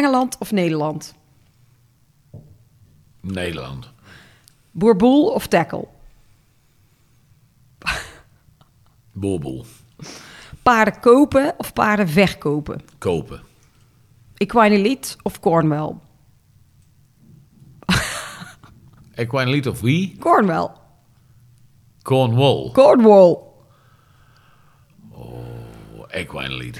Engeland of Nederland? Nederland. Boerboel of tackle? Boerboel. Paarden kopen of paarden verkopen? Kopen. Equine of Cornwall? Equine Lead of wie? Cornwall. Cornwall. Cornwall. Equine Lead.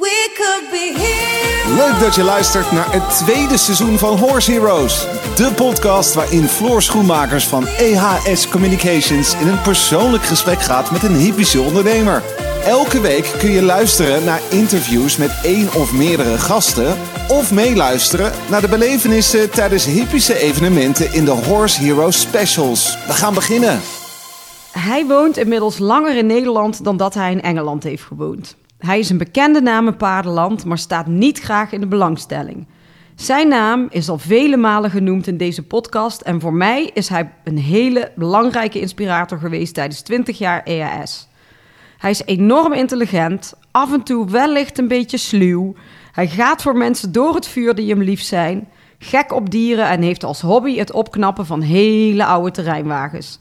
We could be here. Leuk dat je luistert naar het tweede seizoen van Horse Heroes. De podcast waarin Floor Schoenmakers van EHS Communications in een persoonlijk gesprek gaat met een hippische ondernemer. Elke week kun je luisteren naar interviews met één of meerdere gasten. Of meeluisteren naar de belevenissen tijdens hippische evenementen in de Horse Heroes Specials. We gaan beginnen. Hij woont inmiddels langer in Nederland dan dat hij in Engeland heeft gewoond. Hij is een bekende naam in paardenland, maar staat niet graag in de belangstelling. Zijn naam is al vele malen genoemd in deze podcast en voor mij is hij een hele belangrijke inspirator geweest tijdens 20 jaar EAS. Hij is enorm intelligent, af en toe wellicht een beetje sluw. Hij gaat voor mensen door het vuur die hem lief zijn, gek op dieren en heeft als hobby het opknappen van hele oude terreinwagens.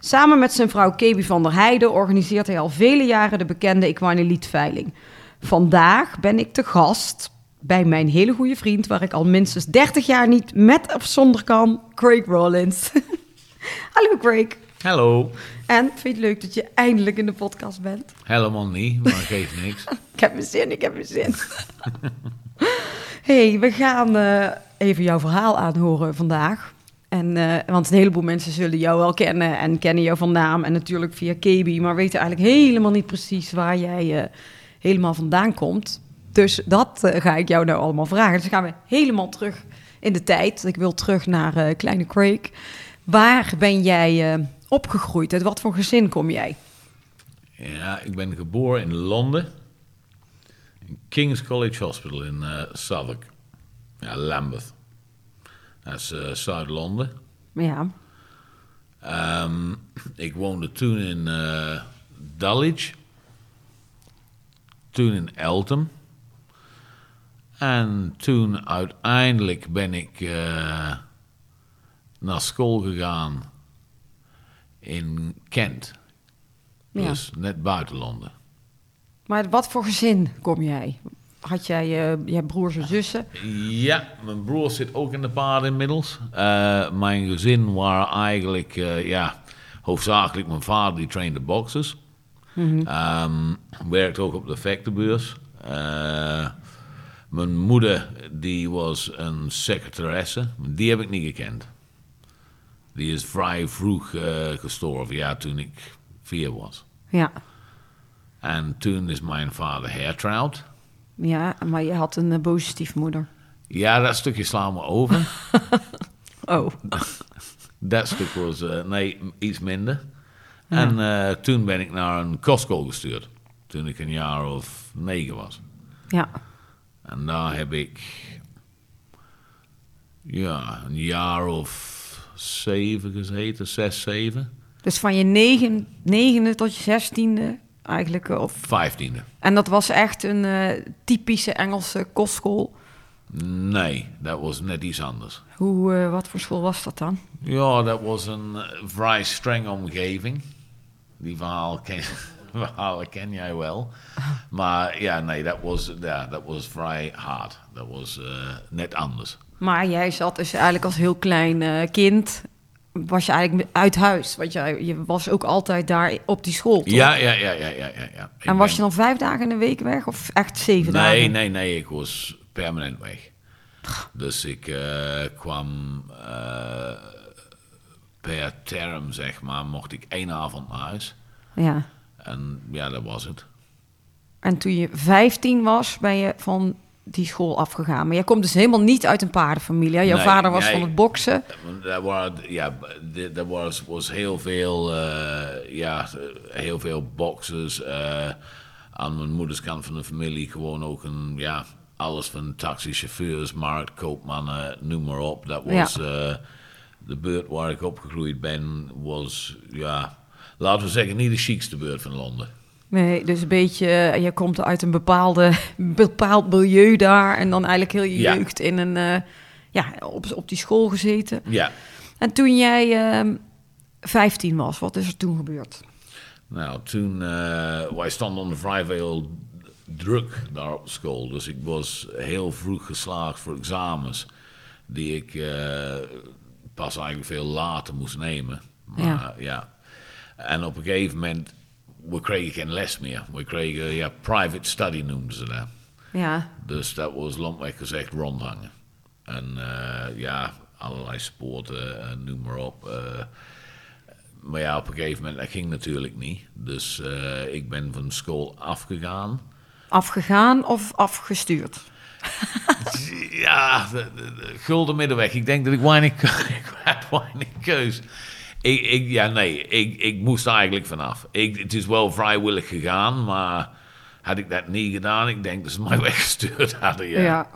Samen met zijn vrouw Kebi van der Heijden organiseert hij al vele jaren de bekende Equinelite veiling. Vandaag ben ik te gast bij mijn hele goede vriend, waar ik al minstens 30 jaar niet met of zonder kan, Craig Rollins. Hallo Craig. Hallo. En vind je het leuk dat je eindelijk in de podcast bent? Helemaal niet, maar geeft niks. Ik heb mijn zin, ik heb mijn zin. hey, we gaan eh, even jouw verhaal aanhoren vandaag. En, eh, want een heleboel mensen zullen jou wel kennen en kennen jou van naam en natuurlijk via KB, maar weten eigenlijk helemaal niet precies waar jij eh, helemaal vandaan komt. Dus dat eh, ga ik jou nou allemaal vragen. Dus gaan we helemaal terug in de tijd. Ik wil terug naar kleine Craig. Waar ben jij opgegroeid? Uit wat voor gezin kom jij? Ja, ik ben geboren in Londen. In King's College Hospital in Southwark. Ja, Lambeth. Dat is Zuid-Londen. Ja, Ehm, ik woonde toen in eh Dulwich. Toen in Eltham. En toen uiteindelijk ben ik eh, naar school gegaan in Kent. Ja. Dus net buiten Londen. maar wat voor gezin kom jij? Had jij je broers en zussen? Ja, mijn broer zit ook in de paarden inmiddels. Eh, mijn gezin waren eigenlijk, eh, ja, hoofdzakelijk mijn vader die trainde boxers. Ehm, werkte ook op de vechterbeurs. Eh, mijn moeder die was een secretaresse. Die heb ik niet gekend. Die is vrij vroeg gestorven, ja, toen ik vier was. Ja. En toen is mijn vader hertrouwd. Ja, maar je had een eh, boze stiefmoeder. Ja, dat stukje slaan we over. Oh, Dat stuk was, eh, nee, iets minder. En eh, toen ben ik naar een kostschool gestuurd. Toen ik een jaar of negen was. ja. En daar heb ik, ja, een jaar of zeven gezeten, zes, zeven. Dus van je negen, negende tot je zestiende eigenlijk. eh, Of, Vijftiende. en dat was echt een eh, typische Engelse kostschool. Nee, dat was net iets anders. Hoe, eh, wat voor school was dat dan? Ja, dat was een vrij strenge omgeving. Die verhaal ken, verhalen ken jij wel. Maar ja, nee, dat was, ja, dat was vrij hard. Dat was net anders. Maar jij zat dus eigenlijk als heel klein kind... was je eigenlijk uit huis. Want jij, je was ook altijd daar op die school, toch? Ja, ja, ja, ja, ja, ja. En was je dan vijf dagen in de week weg? Of echt zeven Nee, dagen? nee, nee, ik was permanent weg. Dus ik eh, kwam eh, per term, zeg maar, mocht ik één avond naar huis. Ja. En ja, dat was het. En toen je 15 was, ben je van die school afgegaan. Maar jij komt dus helemaal niet uit een paardenfamilie. Jouw Nee, vader was nee. van het boksen. Er waren, ja, was, was heel veel, eh, ja, heel veel boxers. eh, aan mijn moeders kant van de familie gewoon ook een, ja, alles van taxichauffeurs, marktkoopmannen, noem maar op. Dat was eh, de buurt waar ik opgegroeid ben, was, ja, laten we zeggen, niet de chicste buurt van Londen. Nee, dus een beetje, eh, je komt uit een bepaalde, bepaald milieu daar en dan eigenlijk heel je Ja. jeugd in een, eh, ja, op, op die school gezeten. Ja, En toen jij ehm 15 was, wat is er toen gebeurd? nou toen, eh wij stonden onder vrij veel druk daar op school. Dus ik was heel vroeg geslaagd voor examens die ik pas eigenlijk veel later moest nemen. Maar Ja. ja. En op een gegeven moment, we kregen geen les meer. We kregen, ja, private study noemden ze dat. Ja, Dus dat was lomweg gezegd rondhangen. En eh, ja, allerlei sporten, eh, noem maar op. eh. maar ja, op een gegeven moment, dat ging natuurlijk niet. Dus ik ben van school afgegaan. afgegaan of afgestuurd? Ja, de, de- de gulden middenweg. Ik denk dat ik weinig, ik had weinig keus. Ik, ik, ja, nee, ik, ik moest eigenlijk vanaf. Ik, het is wel vrijwillig gegaan, maar had ik dat niet gedaan, ik denk dat ze mij weggestuurd hadden. Ja.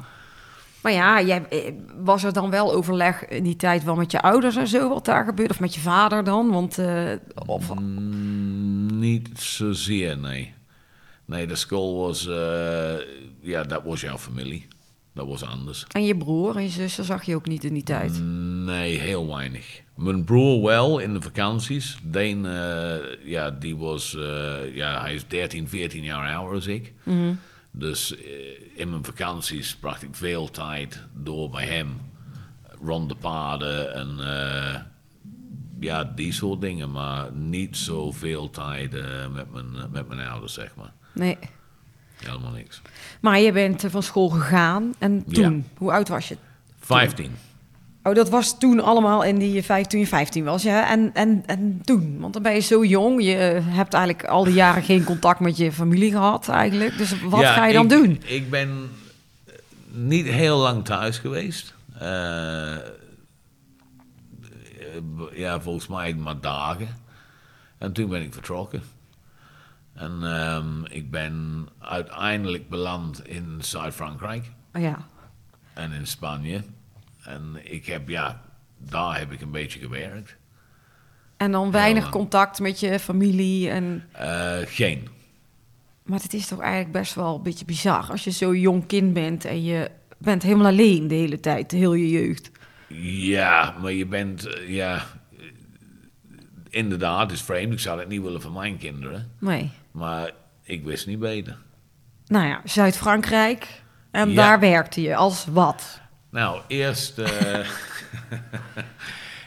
Maar ja, jij, eh, was er dan wel overleg in die tijd wel met je ouders en zo wat daar gebeurde? Of met je vader dan? Want, eh, of, Mm, niet zozeer, nee. Nee, de school was, eh, ja, dat was jouw familie. Dat was anders. en je broer en je zussen zag je ook niet in die tijd? Nee, heel weinig. Mijn broer wel in de vakanties. Deen, eh, ja, die was, eh, ja, hij is 13, 14 jaar ouder als ik. Dus eh, in mijn vakanties bracht ik veel tijd door bij hem. Rond de paden en ja, die soort dingen. Maar niet zoveel tijd met, mijn, met mijn ouders, zeg maar. Nee. Helemaal niks. Maar je bent eh, van school gegaan en Ja. toen, hoe oud was je? 15. Oh, dat was toen allemaal in die vijf, toen je 15 was, ja. En, en, en toen, want dan ben je zo jong. Je hebt eigenlijk al die jaren geen contact met je familie gehad eigenlijk. Dus wat Ja, ga je dan ik- doen? Ik ben niet heel lang thuis geweest. Eh, eh, ja, volgens mij maar dagen. En toen ben ik vertrokken. En ehm, ik ben uiteindelijk beland in Zuid-Frankrijk Oh, ja. en in Spanje. En ik heb, ja, daar heb ik een beetje gewerkt. En dan weinig contact met je familie. En... Eh, geen. Maar het is toch eigenlijk best wel een beetje bizar als je zo jong kind bent en je bent helemaal alleen de hele tijd, de hele je jeugd. Ja, maar je bent, eh, ja, inderdaad, het is vreemd. Ik zou het niet willen voor mijn kinderen. Nee. Maar ik wist niet beter. Nou ja, Zuid-Frankrijk. En Ja. daar werkte je als wat? Nou, eerst, eh,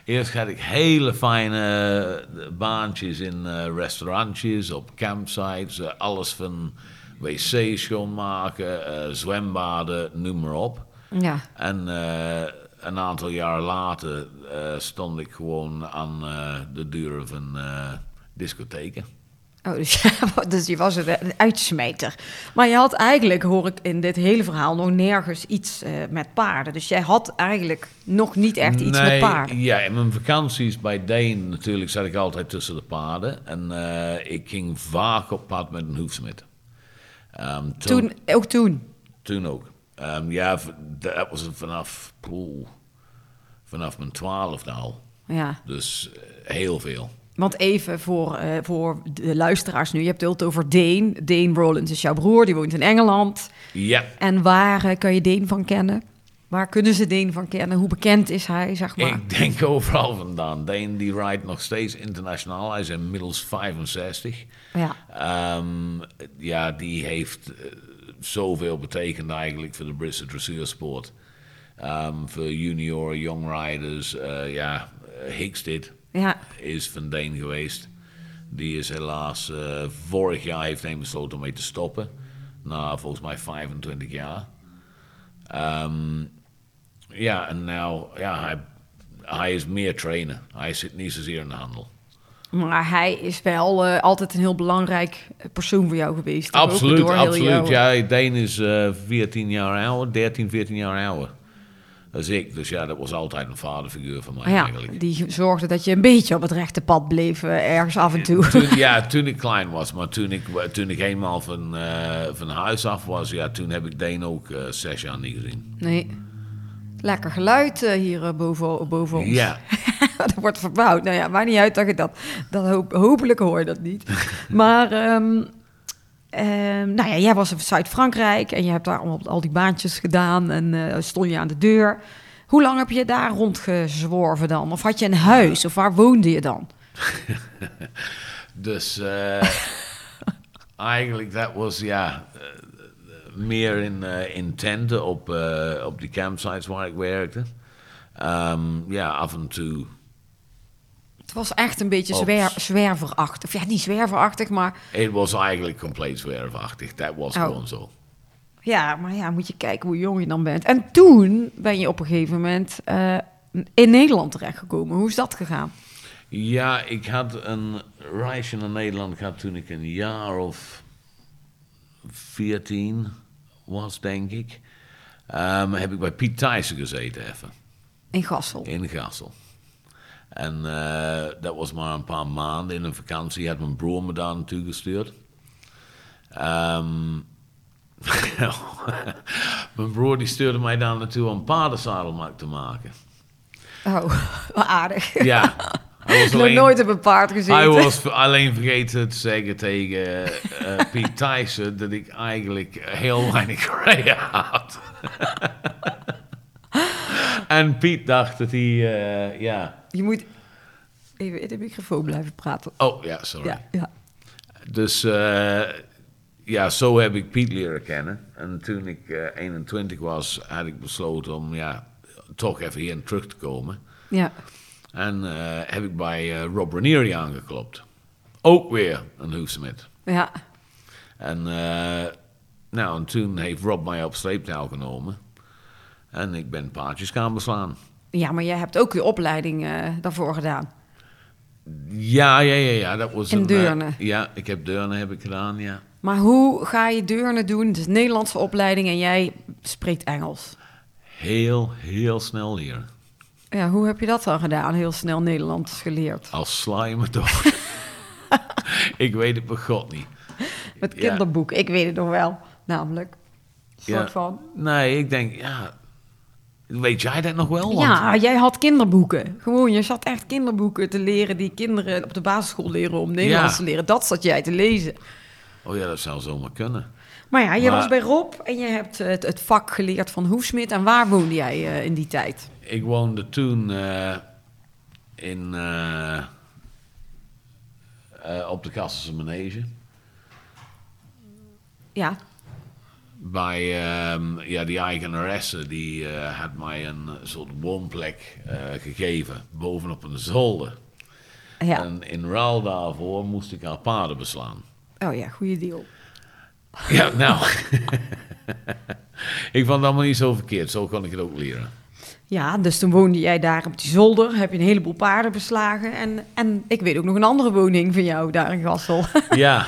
eerst had ik hele fijne eh, baantjes in eh, restaurantjes, op campsites. alles van wc's schoonmaken, zwembaden, noem maar op. Ja. En eh, een aantal jaar later eh, stond ik gewoon aan eh, de deuren van eh, discotheken. Oh, dus, dus je was een uitsmijter. Maar je had eigenlijk, hoor ik in dit hele verhaal, nog nergens iets met paarden. Dus jij had eigenlijk nog niet echt iets met paarden. Ja, in mijn vakanties bij Deen natuurlijk zat ik altijd tussen de paarden. En ik ging vaak op pad met een hoefsmid. Ehm, Toen, ook toen. Toen ook. Ehm, ja, dat was vanaf, poeh, vanaf mijn twaalfde al. Ja. Dus eh, heel veel. Want even voor, eh, voor de luisteraars nu. Je hebt het over Deen. Deen Rollins is jouw broer, die woont in Engeland. Ja, En waar eh, kan je Deen van kennen? Waar kunnen ze Deen van kennen? Hoe bekend is hij, zeg maar? ik denk overal vandaan. Deen die rijdt nog steeds internationaal. Hij is inmiddels 65. Ja. Ehm, ja, die heeft zoveel betekend eigenlijk voor de Britse dressuursport. Ehm, voor junior, young riders. eh, ja, eh, Hickstead Ja. is van Deen geweest. Die is helaas eh, vorig jaar heeft hij besloten om mee te stoppen. Na volgens mij 25 jaar. Ehm, ja, en nou, ja, hij, hij is meer trainer. Hij zit niet zozeer in de handel. Maar hij is wel eh, altijd een heel belangrijk persoon voor jou geweest. Absoluut, door absoluut. Ja, Deen is eh 14 jaar ouder, 13, 14 jaar ouder. als ik. Dus ja, dat was altijd een vaderfiguur voor mij ja, eigenlijk. die zorgde dat je een beetje op het rechte pad bleef, eh, ergens af en toe. Toen, ja, toen ik klein was, maar toen ik, toen ik eenmaal van, eh, van huis af was, ja, toen heb ik Deen ook eh, zes jaar niet gezien. Nee. Lekker geluid eh, hier eh, boven, boven ons. Ja, dat wordt verbouwd. Nou ja, maakt niet uit dat je dat... dat hoop, hopelijk hoor je dat niet. maar ehm, ehm, nou ja, jij was in Zuid-Frankrijk en je hebt daar al die baantjes gedaan en eh, stond je aan de deur. Hoe lang heb je daar rondgezworven dan? Of had je een huis? Of waar woonde je dan? Dus eh, eigenlijk, dat was ja, eh, meer in, in tenten op, op die campsites waar ik werkte. Ehm, ja, af en toe. Het was echt een beetje zwer, zwerverachtig. Ja, niet zwerverachtig, maar Het was eigenlijk compleet zwerfachtig. Dat was Oh. gewoon zo. ja, maar ja, moet je kijken hoe jong je dan bent. En toen ben je op een gegeven moment eh, in Nederland terechtgekomen. Hoe is dat gegaan? Ja, ik had een reisje naar Nederland gehad toen ik een jaar of 14 was, denk ik. Ehm, heb ik bij Piet Thijssen gezeten even. In Gassel. in Gassel. En eh, dat was maar een paar maanden in een vakantie. Had mijn broer me daar naartoe gestuurd. Ehm, mijn broer die stuurde mij daar naartoe om paardenzadelmak te maken. Oh, wat aardig. Ja, hij was Nog alleen, nooit op een paard gezeten. hij was alleen vergeten te zeggen tegen eh Piet Thijssen dat ik eigenlijk heel weinig gereden had. en Piet dacht dat hij, ja... Je moet even in de microfoon blijven praten. Oh ja, sorry. Ja, ja. Dus eh, ja, zo heb ik Piet leren kennen. En toen ik eh, 21 was, had ik besloten om ja, toch even hier terug te komen. ja. En eh, heb ik bij eh, Rob Ranieri aangeklopt. Ook weer een hoefsmid. Ja. En, eh, nou, en toen heeft Rob mij op sleeptouw genomen. En ik ben paardjes gaan beslaan. Ja, maar jij hebt ook je opleiding eh, daarvoor gedaan. Ja, ja, ja, ja. Dat was In een, eh, ja, ik heb Deurne heb ik gedaan, ja. Maar hoe ga je deurne doen? Het is een Nederlandse opleiding en jij spreekt Engels. Heel, heel snel hier. Ja, hoe heb je dat dan gedaan? Heel snel Nederlands geleerd. Als slijmen dood. ik weet het bij God niet. Met Ja. kinderboek. Ik weet het nog wel, namelijk. Een soort Ja. van. Nee, ik denk, ja. Weet jij dat nog wel? Want- Ja, jij had kinderboeken. Gewoon, je zat echt kinderboeken te leren die kinderen op de basisschool leren om Nederlands Ja. te leren. Dat zat jij te lezen. Oh ja, dat zou zomaar kunnen. Maar ja, je Maar- was bij Rob en je hebt eh, het, het vak geleerd van hoefsmid. En waar woonde jij eh, in die tijd? Ik woonde toen eh, in, op de Kasselse Manege. Ja, Bij ehm, ja, die eigenaresse, die eh, had mij een soort woonplek eh, gegeven. Bovenop een zolder. ja. En in ruil daarvoor moest ik haar paarden beslaan. Oh ja, goede deal. Ja, nou. ik vond het allemaal niet zo verkeerd. Zo kon ik het ook leren. Ja, dus toen woonde jij daar op die zolder, heb je een heleboel paarden beslagen. En, en ik weet ook nog een andere woning van jou daar in Gassel. Ja,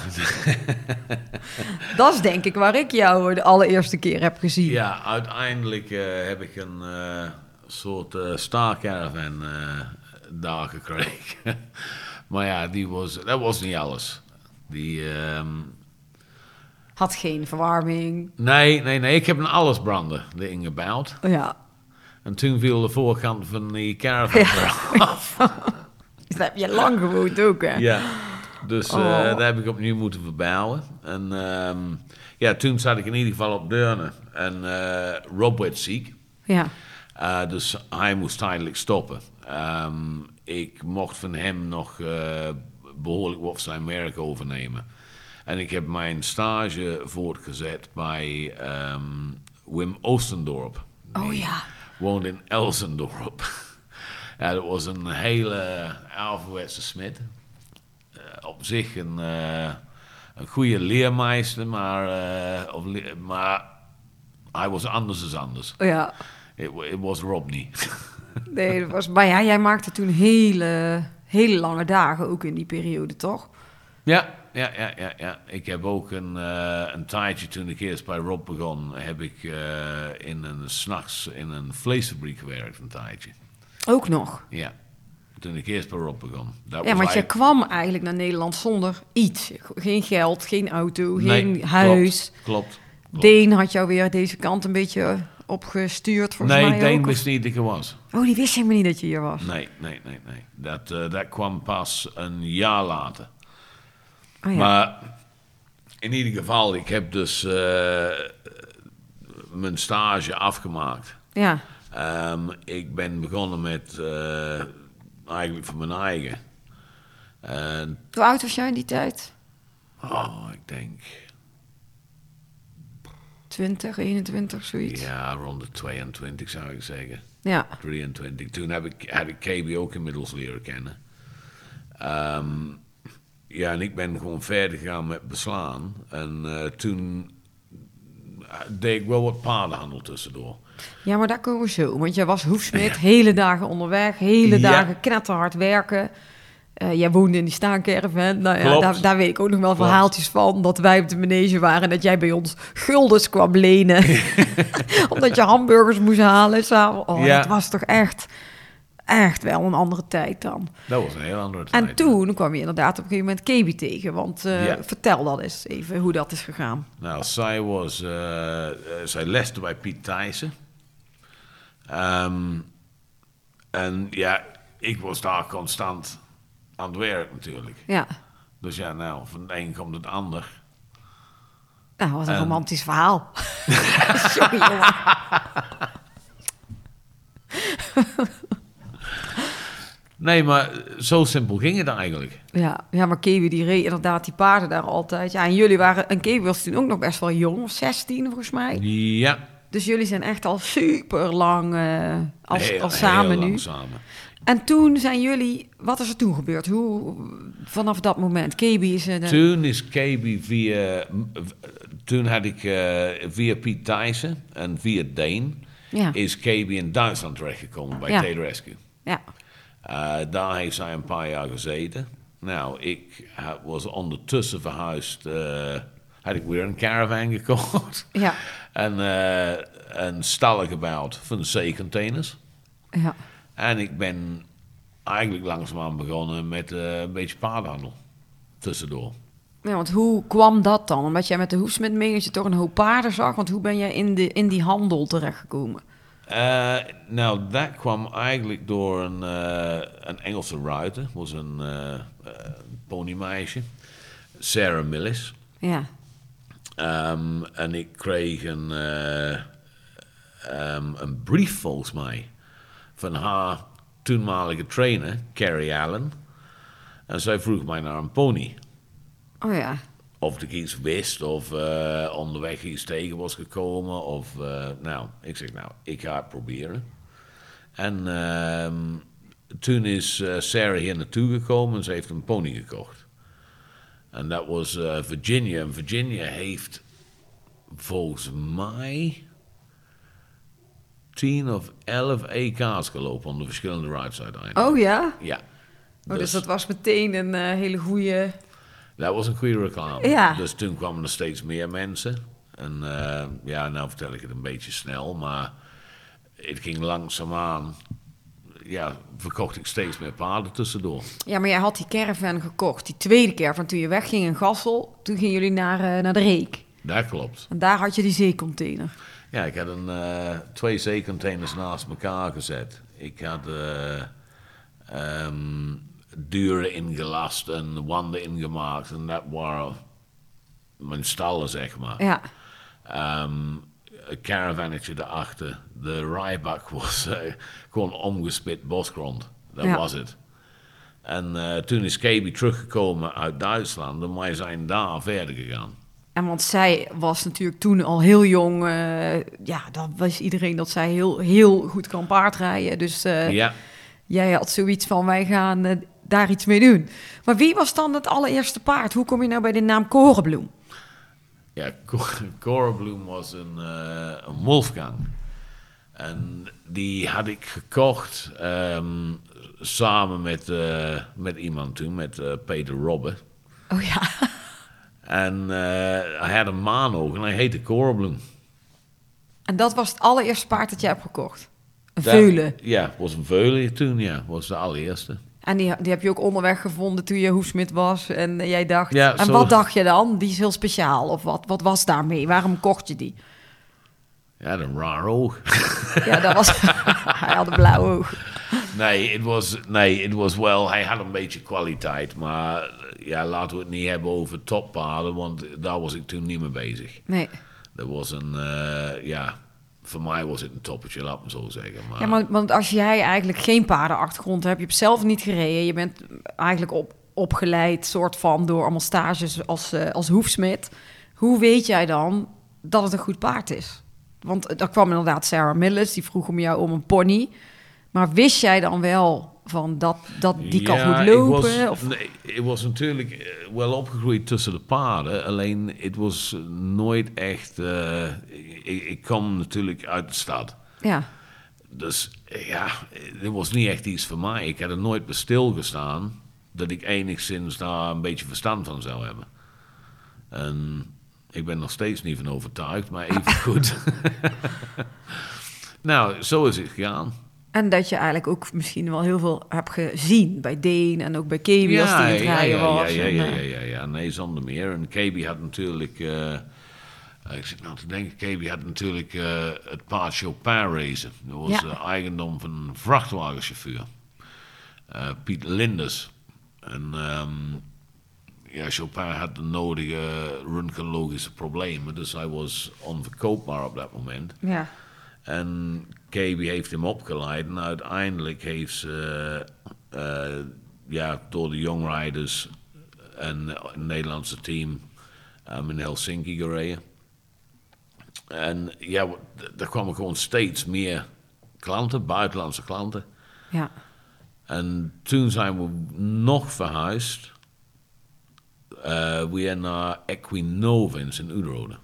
Dat is denk ik waar ik jou de allereerste keer heb gezien. ja uiteindelijk eh, heb ik een eh, soort eh staarcaravan daar gekregen. maar ja, die was, dat was niet alles. Die, ehm, Had geen verwarming. nee, nee, nee. Ik heb een allesbrander erin gebouwd. Ja, En toen viel de voorkant van die caravan eraf. daar heb je lang gewoond ook, hè? Ja, dus eh Oh. daar heb ik opnieuw moeten verbouwen. En ehm, ja, toen zat ik in ieder geval op Deurne. En eh, Rob werd ziek. Ja. Uh, dus hij moest tijdelijk stoppen. Ehm, ik mocht van hem nog eh, behoorlijk wat van zijn werk overnemen. En ik heb mijn stage voortgezet bij ehm, Wim Oostendorp. Oh ja. Woonde in Elsendorp. ja, dat was een hele ouderwetse smid. Eh, op zich een, eh, een goede leermeester, maar, eh, of maar hij was anders dan anders. Oh ja. It was Rob niet. Nee, dat was, maar ja, jij maakte toen hele, hele lange dagen ook in die periode, toch? ja, ja, ja, ja, ja. Ik heb ook een, eh, een tijdje toen ik eerst bij Rob begon, heb ik eh, in een s'nachts in een vleesfabriek gewerkt een tijdje. Ook nog. Ja, toen ik eerst bij Rob begon. Dat Ja, want je kwam eigenlijk naar Nederland zonder iets. Geen geld, geen auto, geen huis. Klopt. klopt. Deen had jou weer deze kant een beetje opgestuurd, volgens nee, mij Deen wist niet dat ik er was. Oh, die wist helemaal niet dat je hier was. Nee, nee, nee, nee. Dat, eh, dat kwam pas een jaar later. Oh, ja. Maar in ieder geval, ik heb dus eh, mijn stage afgemaakt. Ja. Ehm, ik ben begonnen met eh, eigenlijk voor mijn eigen. En, Hoe oud was jij in die tijd? oh, ik denk, 20, 21, zoiets. ja, rond de 22 zou ik zeggen. Ja. 23. Toen heb ik, heb ik KB ook inmiddels leren kennen. Ehm, ja, en ik ben gewoon verder gegaan met beslaan. En eh, toen eh, deed ik wel wat paardenhandel tussendoor. Ja, maar daar komen we zo. Want jij was hoefsmid, hele dagen onderweg, hele Ja. dagen knetterhard werken. Eh, jij woonde in die staancaravan. Nou ja, daar, daar weet ik ook nog wel Klopt. verhaaltjes van. Dat wij op de manege waren en dat jij bij ons guldens kwam lenen. Omdat je hamburgers moest halen. s'avonds. Oh, Ja. dat was toch echt, echt wel een andere tijd dan. Dat was een heel andere tijd. En toen kwam je inderdaad op een gegeven moment Kebi tegen. Want eh, vertel dat eens even hoe dat is gegaan. Nou, zij was... eh, eh, zij leste bij Piet Thijssen. Ehm, en ja, ik was daar constant aan het werk natuurlijk. Ja, Dus ja, nou, van een komt het ander. nou, wat een En- romantisch verhaal. Sorry, jongen. Nee, maar zo simpel ging het eigenlijk. Ja, ja, maar Kewi die reed inderdaad die paarden daar altijd. Ja, en jullie waren... En Kewi was toen ook nog best wel jong, 16 volgens mij. Ja, Dus jullie zijn echt al super lang eh, als, heel- als heel samen lang nu. samen. En toen zijn jullie... Wat is er toen gebeurd? Hoe, vanaf dat moment? Kebi is... eh, de- Toen is KB via... Toen had ik eh, via Piet Thijssen en via Deen... Ja. is KB in Duitsland terechtgekomen bij Ja. Taylor Rescue. Ja, Eh, daar heeft zij een paar jaar gezeten. Nou, ik ha- was ondertussen verhuisd. eh, had ik weer een caravan gekocht. ja, en eh, een stallen gebouwd van C-containers. ja. En ik ben eigenlijk langzaamaan begonnen met eh, een beetje paardenhandel. Tussendoor. Ja, want hoe kwam dat dan? Omdat jij met de hoefsmid mee, dat je toch een hoop paarden zag. Want hoe ben jij in, de, in die handel terechtgekomen? Eh, nou, dat kwam eigenlijk door een, een Engelse ruiter. was een eh, ponymeisje. Sarah Millis. Ja, Ehm, en ik kreeg een, ehm, een brief volgens mij van haar toenmalige trainer, Carrie Allen. En zij vroeg mij naar een pony. oh ja. Of ik iets wist, of eh, onderweg iets tegen was gekomen. Of, eh, nou, ik zeg, nou, ik ga het proberen. En ehm, toen is eh, Sarah hier naartoe gekomen en ze heeft een pony gekocht. En dat was Virginia. En Virginia heeft volgens mij tien of elf EK's gelopen onder verschillende rides uiteindelijk. Oh ja? Ja. Oh, dus, dat was meteen een hele goede... Dat was een goede reclame. Ja. Dus toen kwamen er steeds meer mensen. En eh, ja, nou vertel ik het een beetje snel, maar het ging langzaamaan. Ja, verkocht ik steeds meer paarden tussendoor. Ja, maar jij had die caravan gekocht, die tweede caravan. Toen je wegging in Gassel, toen gingen jullie naar, eh, naar de Reek. Dat klopt. En daar had je die zeecontainer. Ja, ik had een, eh, twee zeecontainers naast elkaar gezet. Ik had eh, deuren ingelast en wanden ingemaakt. En dat waren mijn stallen, zeg maar. Ja, Ehm, een caravannetje erachter. De rijbak was eh, gewoon omgespit bosgrond. Dat Ja. was het. En eh, toen is KB teruggekomen uit Duitsland en wij zijn daar verder gegaan. en want zij was natuurlijk toen al heel jong. eh, ja, dan wist iedereen dat zij heel, heel goed kan paardrijden. Dus ja, jij had zoiets van, wij gaan daar iets mee doen. Maar wie was dan het allereerste paard? Hoe kom je nou bij de naam Korenbloem? ja Cora Bloom was een, eh, een Wolfgang. En die had ik gekocht ehm, samen met, eh, met iemand toen, met eh, Peter Robben. Oh ja, En hij had een maanoog en hij heette Cora Bloom. en dat was het allereerste paard dat jij hebt gekocht? Een veulen. Ja, was een veulen toen, ja. Was de allereerste. En die, die heb je ook onderweg gevonden toen je hoefsmid was. En jij dacht. Ja, en zo- wat dacht je dan? Die is heel speciaal. Of wat, wat was daarmee? Waarom kocht je die? Ja, een raar oog. Ja, dat was. hij had een blauw oog. Nee, het was, nee, het was wel, hij had een beetje kwaliteit. Maar ja, laten we het niet hebben over toppaden, want daar was ik toen niet mee bezig. Nee. Dat was een, eh, ja, voor mij was het een toppetje, laat me zo zeggen. Maar, Ja, maar, want als jij eigenlijk geen paardenachtergrond hebt, je hebt zelf niet gereden, je bent eigenlijk op, opgeleid, soort van, door allemaal stages als, eh, als hoefsmid. Hoe weet jij dan dat het een goed paard is? Want er kwam inderdaad Sarah Millis, die vroeg om jou om een pony. Maar wist jij dan wel van dat, dat die kan Ja, goed ik lopen? was- of, nee, ik was natuurlijk eh, wel opgegroeid tussen de paarden. Alleen, het was nooit echt... eh, ik, ik kwam natuurlijk uit de stad. ja, Dus eh, ja, het was niet echt iets voor mij. Ik had er nooit bij stilgestaan dat ik enigszins daar een beetje verstand van zou hebben. En ik ben nog steeds niet van overtuigd, maar even goed. nou, zo is het gegaan. En dat je eigenlijk ook misschien wel heel veel hebt gezien bij Deen en ook bij Kebi als die in het rijden ja, was. Ja, ja, eh, ja, ja, ja, nee, zonder meer. En KB had natuurlijk, eh, ik zit nou te denken, KB had natuurlijk eh, het paard Chopin racen. Dat was eh, eigendom van een vrachtwagenchauffeur, eh, Piet Linders. En ehm, ja, Chopin had de nodige röntgenologische problemen, dus hij was onverkoopbaar op dat moment. ja. En KB heeft hem opgeleid. En uiteindelijk heeft ze, eh, ja, door de Young Riders en het Nederlandse team um, in Helsinki gereden. En ja, er kwamen gewoon steeds meer klanten, buitenlandse klanten. ja. En toen zijn we nog verhuisd. eh, weer naar Equinovens in Udrode.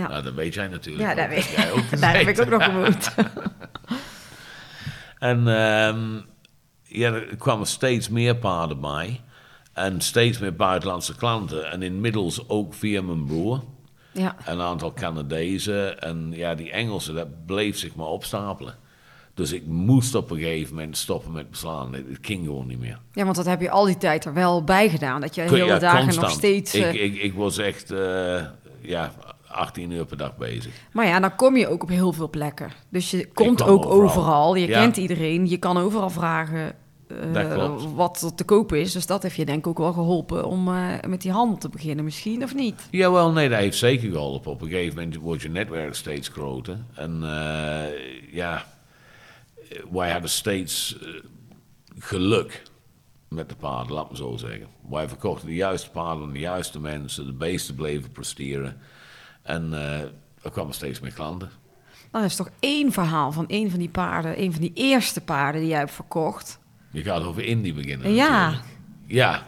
Ja. Nou, dat weet jij natuurlijk. Ja, Dat weet, jij ook daar heb ik ook nog gewoond. En ehm, ja, er kwamen steeds meer paarden bij. En steeds meer buitenlandse klanten. En inmiddels ook via mijn broer. ja. Een aantal Canadezen. En ja, die Engelsen, dat bleef zich maar opstapelen. Dus ik moest op een gegeven moment stoppen met beslaan. Het, ging gewoon niet meer. ja, want dat heb je al die tijd er wel bij gedaan. Dat je hele Ja, dagen constant. nog steeds... Ik, eh, ik, ik was echt eh, ja, 18 uur per dag bezig. Maar ja, dan kom je ook op heel veel plekken. Dus je komt ook overal. overal. Je Ja. kent iedereen. Je kan overal vragen eh, wat er te koop is. Dus dat heeft je denk ik ook wel geholpen om eh, met die handel te beginnen. Misschien of niet? Jawel, nee, dat heeft zeker geholpen. Op een gegeven moment wordt je netwerk steeds groter. En eh, ja, wij hadden steeds geluk met de paarden, laat me zo zeggen. Wij verkochten de juiste paarden aan de juiste mensen. De beesten bleven presteren. En eh, er kwamen steeds meer klanten. Dan is toch één verhaal van één van die paarden. Een van die eerste paarden die jij hebt verkocht. Je gaat over Indie beginnen. Ja. natuurlijk. Ja,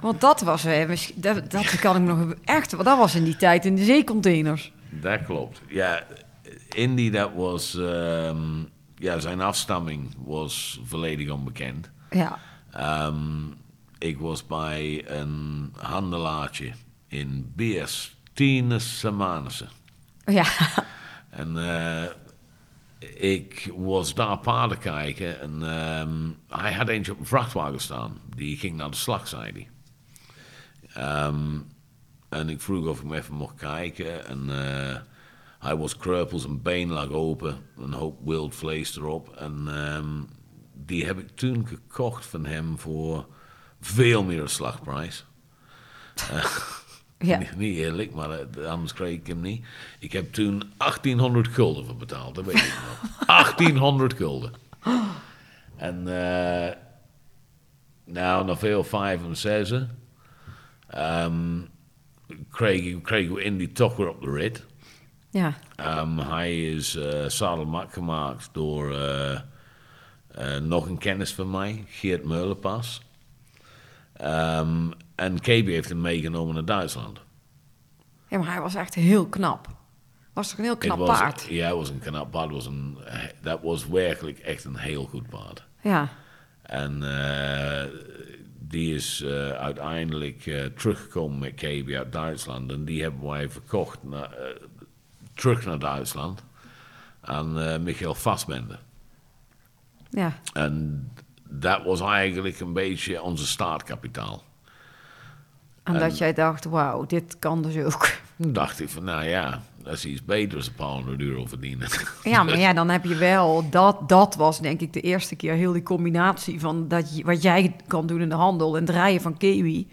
Want dat was, eh, misschien- dat, dat kan ik nog echt, want dat was in die tijd in de zeecontainers. Dat klopt. Ja, Indy, dat was... ehm, ja, zijn afstamming was volledig onbekend. Ja, Ehm, ik was bij een handelaartje in Beers, Tine Samanissen. ja, En eh, ik was daar paarden kijken en ehm, hij had eentje op een vrachtwagen staan. Die ging naar de slag, zei hij. Ehm, en ik vroeg of ik hem even mocht kijken. En eh, hij was kreupel, zijn been lag open, een hoop wild vlees erop. En ehm, die heb ik toen gekocht van hem voor veel meer een slagprijs. ja. Niet, niet eerlijk, maar eh, anders kreeg ik hem niet. Ik heb toen 1800 gulden voor betaald, dat weet ik nog. 1800 gulden. En eh, nou, na veel vijf en zessen ehm, kreeg, we Indy toch weer op de rit. ja. Ehm, hij is eh zadelmak gemaakt door nog een kennis van mij, Geert Meulenpas. Ehm, en KB heeft hem meegenomen naar Duitsland. Ja, maar hij was echt heel knap. Was toch een heel knap was- paard? Ja, het was een knap paard. Was een, dat was werkelijk echt een heel goed paard. Ja, En eh, die is eh, uiteindelijk eh, teruggekomen met KB uit Duitsland. En die hebben wij verkocht naar, terug naar Duitsland aan Michael Fassbender. ja. En dat was eigenlijk een beetje onze startkapitaal. En dat jij dacht, wauw, dit kan dus ook. Toen dacht ik van, nou ja, dat is iets beter dan een paar honderd euro verdienen. Ja, maar ja, dan heb je wel... Dat, dat was denk ik de eerste keer heel die combinatie van... Dat je, wat jij kan doen in de handel en draaien van Kiwi.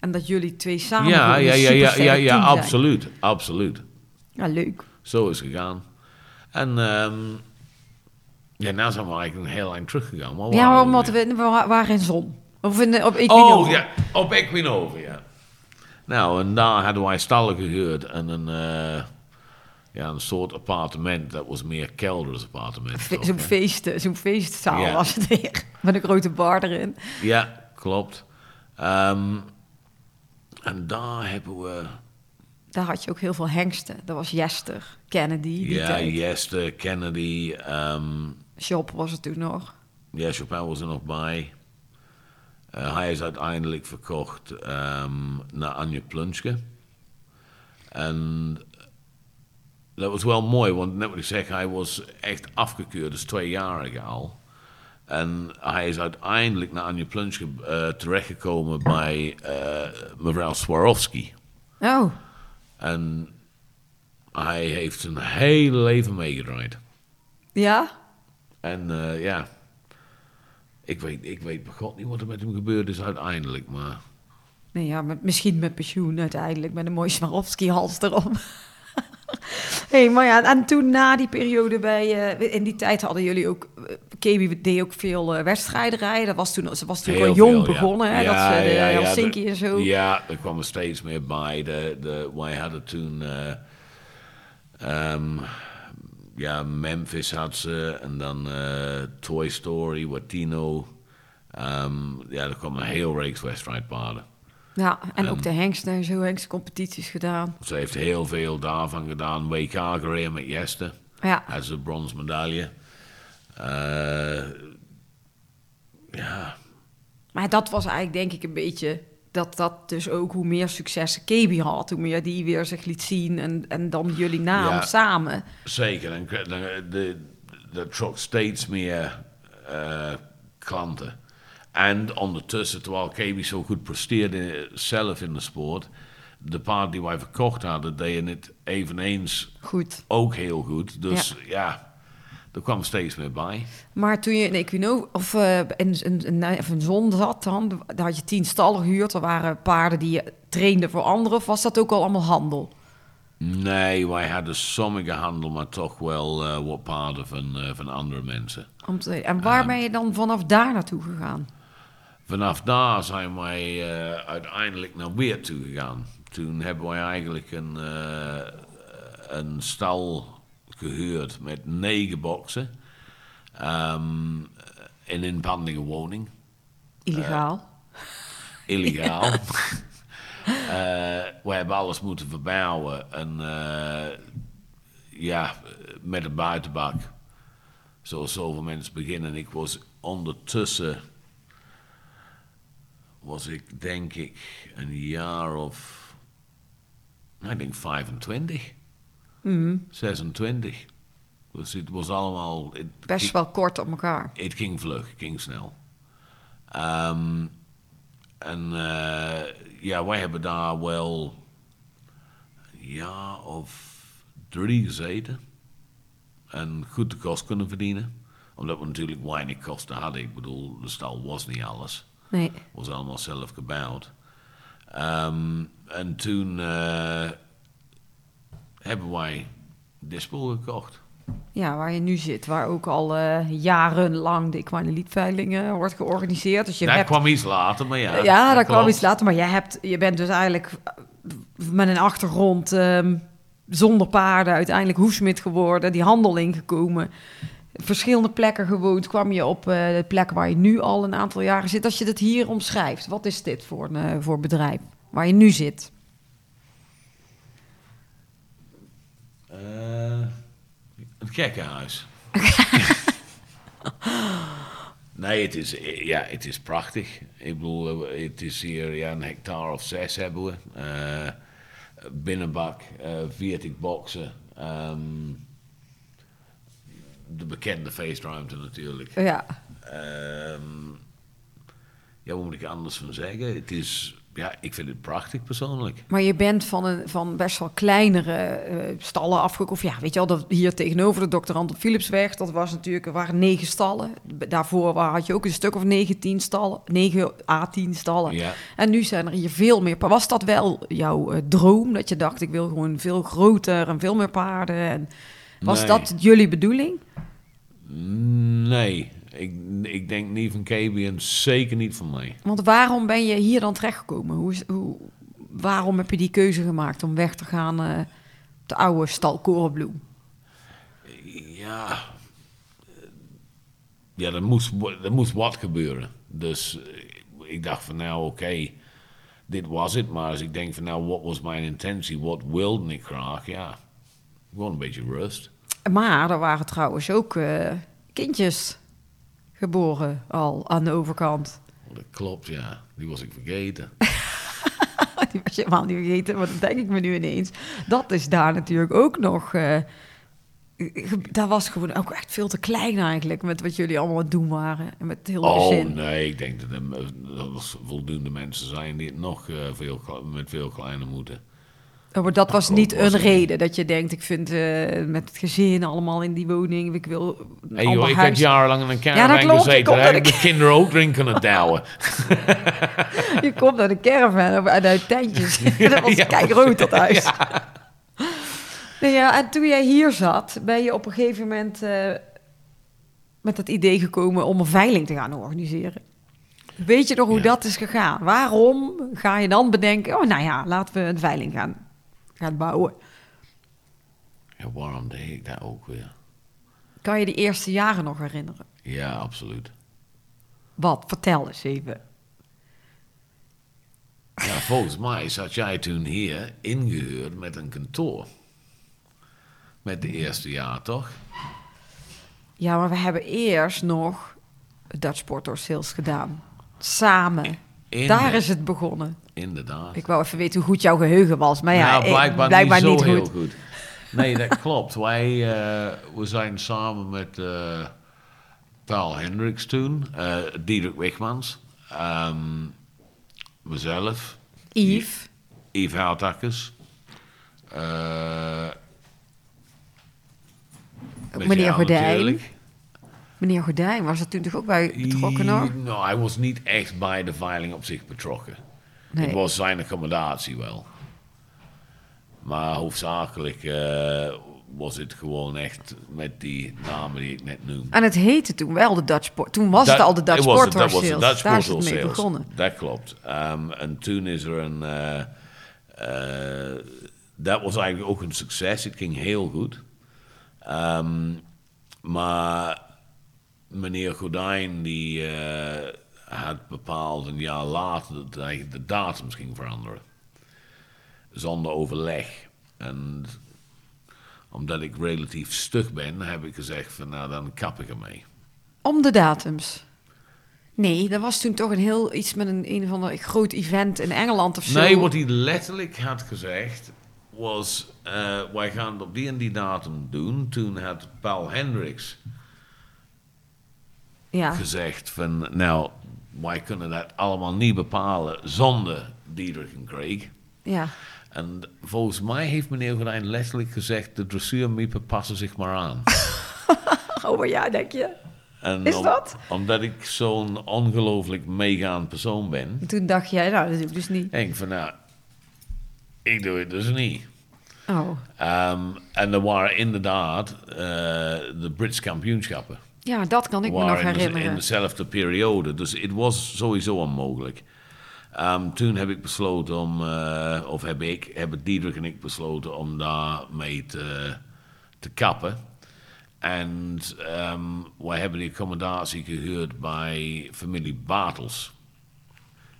En dat jullie twee samen ja, ja, ja, ja, ja, absoluut. Absoluut. Ja, leuk. Zo is het gegaan. En ehm, ja, nou zijn we eigenlijk een heel eind teruggegaan. Maar Ja, omdat we, we wa- waren in zon. Of in, op Oh, Equinova. ja, op Equinova, ja. Nou, en daar hadden wij stallen gehuurd en een, eh, ja, een soort appartement. Dat was meer keldersappartement. Fe- Zo'n feest, zo'n feestzaal Ja. was het weer. Met een grote bar erin. Ja, klopt. Ehm, en daar hebben we... Daar had je ook heel veel hengsten. Dat was Jester, Kennedy, die ja, tijd. Jester, Kennedy, ehm Shop was het toen nog. ja, Chopin was er nog bij. Eh, hij is uiteindelijk verkocht ehm, naar Anje Plunske. En dat was wel mooi, want net wat ik zeg, hij was echt afgekeurd, dus tweejarig al. En hij is uiteindelijk naar Anje Plunske eh, terechtgekomen bij eh, mevrouw Swarovski. Oh, En hij heeft zijn hele leven meegedraaid. ja? En ja, ik weet, ik weet bij god niet wat er met hem gebeurd is uiteindelijk, maar... Nee, ja, met, misschien met pensioen uiteindelijk. Met een mooi Swarovski-hals erop. hey, maar ja, en toen na die periode bij... eh, in die tijd hadden jullie ook... KB deed ook veel eh, wedstrijden rijden. Dat was toen, ze was natuurlijk al jong veel, ja. begonnen. Hè, dat ze de ja, Helsinki en zo. Ja, er kwam er steeds meer bij. De, de, wij hadden toen... eh, ehm, ja, Memphis had ze. En dan eh, Toy Story, Watino. Ehm, ja, er kwam een heel reeks wedstrijdpaden. Ja, en ook de hengsten en zo, hengstcompetities gedaan. Ze heeft heel veel daarvan gedaan. WK gereden met Jeste. Ja, ze een brons medaille. Eh, ja, maar dat was eigenlijk denk ik een beetje... Dat dat dus ook hoe meer successen KB had, hoe meer die weer zich liet zien. En, en dan jullie naam Ja. samen. Zeker, en dat trok steeds meer eh, klanten. En ondertussen, terwijl KB zo goed presteerde zelf in de sport, de paard die wij verkocht hadden, deden het eveneens Goed. ook heel goed. Dus ja, er kwam steeds meer bij. Maar toen je in Equino of eh, in, in, in, of in zon zat, dan, had je tien stallen gehuurd. Er waren paarden die je trainde voor anderen. Of was dat ook al allemaal handel? Nee, wij hadden sommige handel, maar toch wel eh, wat paarden van, eh, van andere mensen. Om te- en waar ben je dan vanaf daar naartoe gegaan? Vanaf daar zijn wij uiteindelijk naar Weer toe gegaan. Toen hebben wij eigenlijk een, een stal gehuurd met negen boksen. Ehm, in een woning. Illegaal. Illegaal. Eh, we hebben alles moeten verbouwen. En eh, ja, met een buitenbak. Zoals zoveel mensen beginnen. Ik was ondertussen... Was ik denk ik een jaar of... Ik denk 25. 26. Dus het was allemaal... het- Best wel kort op elkaar. het ging vlug, het ging snel. Ehm, en eh, ja, wij hebben daar wel een jaar of drie gezeten. En goed de kost kunnen verdienen. Omdat we natuurlijk weinig kosten hadden. Ik bedoel, de stal was niet alles. Nee. was allemaal zelf gebouwd. Ehm, en toen eh, hebben wij Dispel gekocht. Ja, waar je nu zit. Waar ook al eh, jarenlang de Equine Elite-veiling eh, wordt georganiseerd. Dus je hebt kwam iets later, maar ja. Ja, dat kwam iets later. Maar jij hebt, je bent dus eigenlijk eh, met een achtergrond ehm, zonder paarden uiteindelijk hoefsmid geworden, die handel ingekomen. Verschillende plekken gewoond, kwam je op de plek waar je nu al een aantal jaren zit. Als je dat hier omschrijft, wat is dit voor een voor bedrijf waar je nu zit? Een gekkenhuis. nee, het is, ja, het is prachtig. Ik bedoel, eh, het is hier ja, een hectare of zes hebben we. Eh, binnenbak, eh 40 boksen. ehm, de bekende feestruimte natuurlijk. Ja, Ehm, ja, wat moet ik er anders van zeggen? Het is ja, ik vind het prachtig persoonlijk. Maar je bent van, een, van best wel kleinere eh, stallen afgekomen. Of ja, weet je wel, dat hier tegenover de Dr. Anton Philipsweg, dat was natuurlijk, er waren negen stallen. Daarvoor had je ook een stuk of 19 stallen, 9 à 10 stallen. Ja. En nu zijn er hier veel meer. Was dat wel jouw eh, droom? Dat je dacht, ik wil gewoon veel groter en veel meer paarden? En was Nee. dat jullie bedoeling? Nee, ik, ik denk niet van KB en zeker niet van mij. Want waarom ben je hier dan terechtgekomen? Hoe hoe, waarom heb je die keuze gemaakt om weg te gaan eh de oude stal Korenbloem? Ja, ja er, moest, er moest wat gebeuren. Dus eh, ik dacht van nou oké, dit was het. Maar als ik denk van nou, wat was mijn intentie? Wat wilde ik graag? Ja, gewoon een beetje rust. Maar er waren trouwens ook eh, kindjes geboren al aan de overkant. Dat klopt, ja. Die was ik vergeten. Die was je helemaal niet vergeten, maar dat denk ik me nu ineens. Dat is daar natuurlijk ook nog... eh, ge- daar was gewoon ook echt veel te klein eigenlijk... met wat jullie allemaal aan het doen waren. En met heel Oh gezin. nee, ik denk dat er, dat er voldoende mensen zijn die het nog eh, veel, met veel kleiner moeten. Oh, maar dat was niet was een reden dat je denkt... ik vind eh, met het gezin allemaal in die woning... ik wil Hey, joh, ik huis. heb jarenlang in een caravan ik gezeten. Daar heb ik de kinderen ook erin kunnen douwen. Je komt naar de caravan en uit tentjes. dat was Ja. kijk rood dat huis. Nee, ja, en toen jij hier zat, ben je op een gegeven moment eh, met het idee gekomen om een veiling te gaan organiseren. Weet je nog hoe Ja. dat is gegaan? Waarom ga je dan bedenken, oh nou ja, laten we een veiling gaan, gaan bouwen? Ja, waarom deed ik dat ook weer? Kan je die eerste jaren nog herinneren? Ja, absoluut. Wat? Vertel eens even. Ja, volgens mij zat jij toen hier ingehuurd met een kantoor. Met de eerste jaar, toch? Ja, maar we hebben eerst nog Dutch Sport Sales gedaan. Samen. In Daar de- is het begonnen. Inderdaad. Ik wou even weten hoe goed jouw geheugen was. Maar ja, nou, ik- blijkbaar, blijkbaar niet niet, zo goed. heel goed. Nee, dat klopt. Wij eh, we zijn samen met eh Paul Hendricks toen, eh Diederik Wigmans, ehm, mezelf, Yves. Yves Houtakkers, eh, Meneer Gordijn. natuurlijk. Meneer Gordijn was er toen toch ook bij betrokken hoor? Nou, hij was niet echt bij de veiling op zich betrokken. Nee. Het was zijn accommodatie wel. Maar hoofdzakelijk eh, was het gewoon echt met die namen die ik net noemde. En het heette toen wel de Dutch Sport. Toen was het Dat- al de Dutch the- that was Sales. Dutch Daar is Sport het mee Sales. begonnen. Dat klopt. Ehm, en toen is er een... eh, eh, dat was eigenlijk ook een succes. Het ging heel goed. Ehm, maar meneer Gordijn die had bepaald een jaar later dat hij de datums ging veranderen. Zonder overleg. En omdat ik relatief stug ben, heb ik gezegd van nou dan kap ik ermee. Om de datums. Nee, dat was toen toch een heel iets met een, een of ander groot event in Engeland of zo. Nee, wat hij letterlijk had gezegd was: eh, wij gaan het op die en die datum doen. Toen had Paul Hendricks Ja, gezegd: van nou, wij kunnen dat allemaal niet bepalen zonder Diederik en Craig. ja. En volgens mij heeft meneer Gordijn letterlijk gezegd: de dressuurmiepen passen zich maar aan. Oh, maar ja, denk je? En Is om- dat? Omdat ik zo'n ongelooflijk meegaand persoon ben, En toen dacht jij, nou, dat doe ik dus niet. denk ik van nou, ik doe het dus niet. Oh, Ehm, en er waren inderdaad eh, de Brits kampioenschappen. Ja, dat kan ik me nog de- herinneren. in dezelfde periode. Dus het was sowieso onmogelijk. Ehm, toen heb ik besloten om, eh, of heb ik, hebben Diederik en ik besloten om daarmee te, te kappen. En ehm, wij hebben die accommodatie gehuurd bij familie Bartels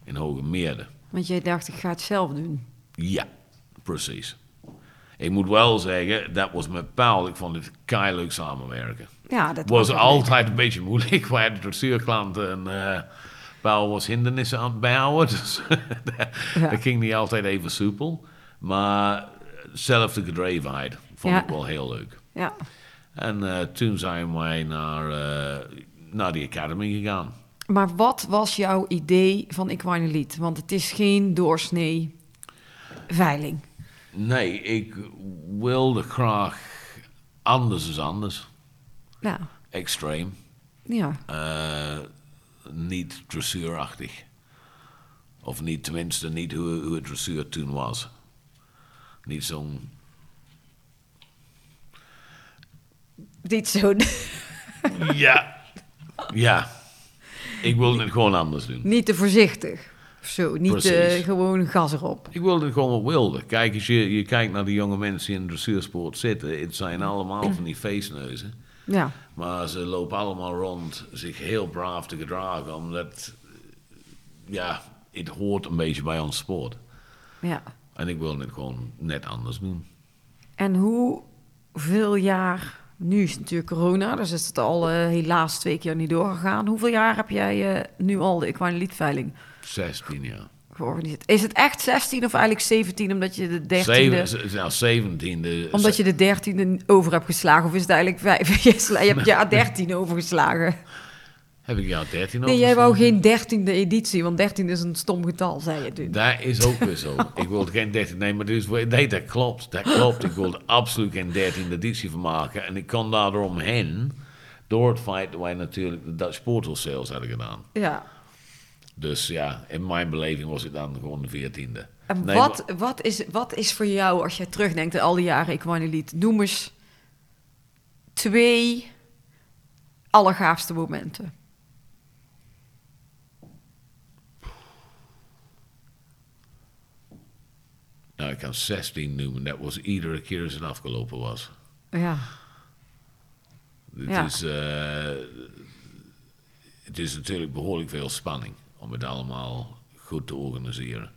in Hoge Meerde. Want jij dacht, ik ga het zelf doen. Ja, precies. Ik moet wel zeggen, dat was met Paul. Ik vond het leuk samenwerken. Ja, dat Het was altijd een beetje moeilijk. Wij hadden dressuurklanten en eh Paul was hindernissen aan het bouwen. Dus Ja. dat ging niet altijd even soepel. Maar zelf de gedrevenheid vond Ja. ik wel heel leuk. Ja. En eh, toen zijn wij naar, eh, naar die academy gegaan. Maar wat was jouw idee van Equine Elite? Want het is geen doorsnee veiling. Nee, ik wilde graag anders is anders. Ja, Extreme. ja. Eh, niet dressuurachtig. Of niet, tenminste, niet hoe, hoe het dressuur toen was. Niet zo'n... Niet zo, Ja. Ja. Ik wilde het gewoon anders doen. niet te voorzichtig. Of zo, niet eh, gewoon gas erop. Ik wilde het gewoon wat wilde. Kijk, als je, je kijkt naar de jonge mensen die in de dressuursport zitten, het zijn allemaal van die feestneuzen. Ja, Maar ze lopen allemaal rond zich heel braaf te gedragen, omdat, ja, het hoort een beetje bij ons sport. ja. En ik wilde het gewoon net anders doen. En hoeveel jaar... Nu is het natuurlijk corona, dus is het al eh, helaas twee keer niet doorgegaan. Hoeveel jaar heb jij eh, nu al de Equine Elite veiling 16 jaar. Georganiseerd? Is het echt 16 of eigenlijk 17 omdat je de 13e... Zeven, nou, 17e. Omdat je de dertiende over hebt geslagen, of is het eigenlijk vijf? Je sla- je hebt jaar dertien overgeslagen. Heb ik jou 13 Nee, jij wou geen dertiende editie, want dertien is een stom getal, zei je toen. Dat is ook weer zo. ik wilde geen 13 nee, maar dus, nee, dat klopt. Dat klopt. Ik wilde absoluut geen 13 editie van maken. En ik kon daaromheen, door het feit dat wij natuurlijk de Dutch Portal Sales hadden gedaan. Ja. Dus ja, in mijn beleving was het dan gewoon de 14e. En Nee, wat, wat, is, wat is voor jou, als jij terugdenkt aan al die jaren Equine Elite, noem eens twee allergaafste momenten. Nou, ik kan 16 noemen. Dat was iedere keer als het afgelopen was. Ja. Het, Ja. is, eh, het is natuurlijk behoorlijk veel spanning om het allemaal goed te organiseren.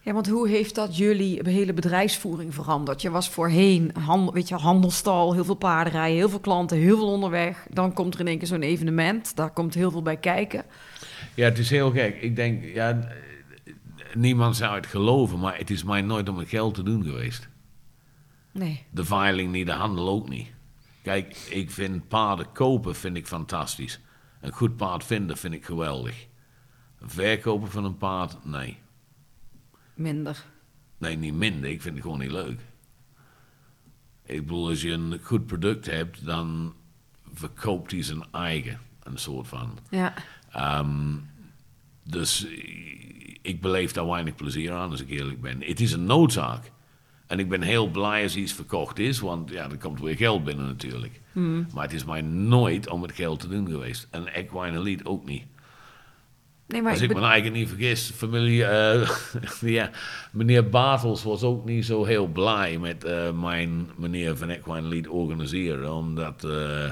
Ja, want hoe heeft dat jullie hele bedrijfsvoering veranderd? Je was voorheen handel, weet je, handelstal, heel veel paardenrijden, heel veel klanten, heel veel onderweg. Dan komt er in één keer zo'n evenement, daar komt heel veel bij kijken. Ja, het is heel gek. Ik denk, ja, niemand zou het geloven, maar het is mij nooit om het geld te doen geweest. Nee. De veiling niet, de handel ook niet. Kijk, ik vind paarden kopen vind ik fantastisch. Een goed paard vinden vind ik geweldig. Verkopen van een paard, nee. Minder. Nee, niet minder. Ik vind het gewoon niet leuk. Ik bedoel, als je een goed product hebt, dan verkoopt hij zijn eigen. Een soort van. Ja. Ehm, dus ik beleef daar weinig plezier aan, als ik eerlijk ben. Het is een noodzaak. En ik ben heel blij als iets verkocht is, want ja, er komt weer geld binnen natuurlijk. Maar het is mij nooit om het geld te doen geweest. En Equine Elite ook niet. Nee, maar Als ik ik be- mijn eigen niet vergis, familie, eh, ja, meneer Bartels was ook niet zo heel blij met eh, mijn meneer van Equine Elite organiseren, omdat eh,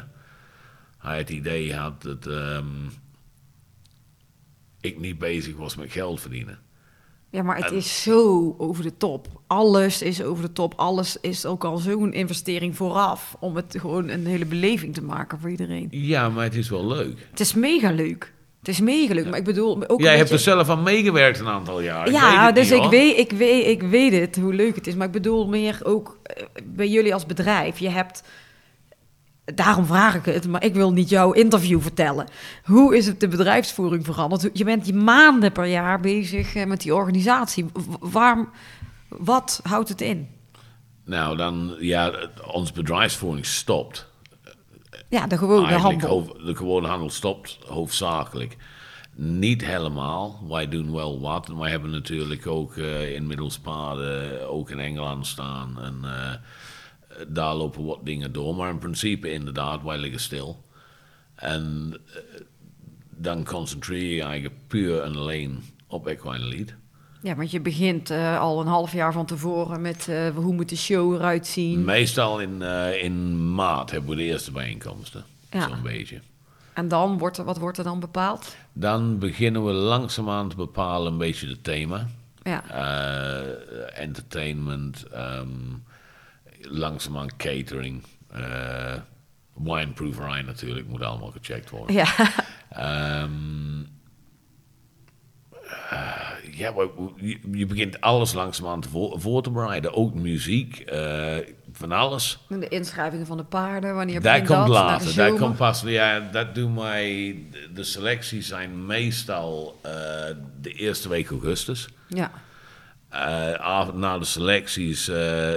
hij het idee had dat ehm, ik niet bezig was met geld verdienen. ja, maar het en- is zo over de top. Alles is over de top. Alles is ook al zo'n investering vooraf om het gewoon een hele beleving te maken voor iedereen. Ja, maar het is wel leuk. Het is mega leuk. Het is mega leuk, maar ik bedoel ook Jij een hebt er beetje- zelf aan meegewerkt een aantal jaar. Ja, dus niet, ik, weet, ik, weet, ik weet het, hoe leuk het is. Maar ik bedoel meer ook eh, bij jullie als bedrijf. Je hebt, daarom vraag ik het, maar ik wil niet jouw interview vertellen. Hoe is het de bedrijfsvoering veranderd? Je bent je maanden per jaar bezig eh, met die organisatie. Waarom, wat houdt het in? Nou, dan, ja, ons bedrijfsvoering stopt. Ja, de gewone Eigenlijk handel. hoofd- de gewone handel stopt hoofdzakelijk. Niet helemaal. Wij doen wel wat. En wij hebben natuurlijk ook eh, inmiddels paarden ook in Engeland staan. En eh, daar lopen wat dingen door. Maar in principe inderdaad, wij liggen stil. En eh, dan concentreer je je eigenlijk puur en alleen op Equine Elite. Ja, want je begint eh, al een half jaar van tevoren met eh, hoe moet de show eruit zien. Meestal in, eh, in maart hebben we de eerste bijeenkomsten. Ja. Zo'n beetje. En dan wordt er, wat wordt er dan bepaald? Dan beginnen we langzaamaan te bepalen een beetje het thema. Ja. Entertainment, ehm langzaamaan catering, eh wineproeverij natuurlijk, moet allemaal gecheckt worden. Ja. Ehm, eh, ja, we- we- je, je begint alles langzaamaan te voor, voor te bereiden. Ook muziek. eh, van alles. De inschrijvingen van de paarden, wanneer Dat begint komt dat? Later. Dat komt pas. Ja, dat doen wij. De selecties zijn meestal eh, de eerste week augustus. Ja, Eh, na de selecties eh,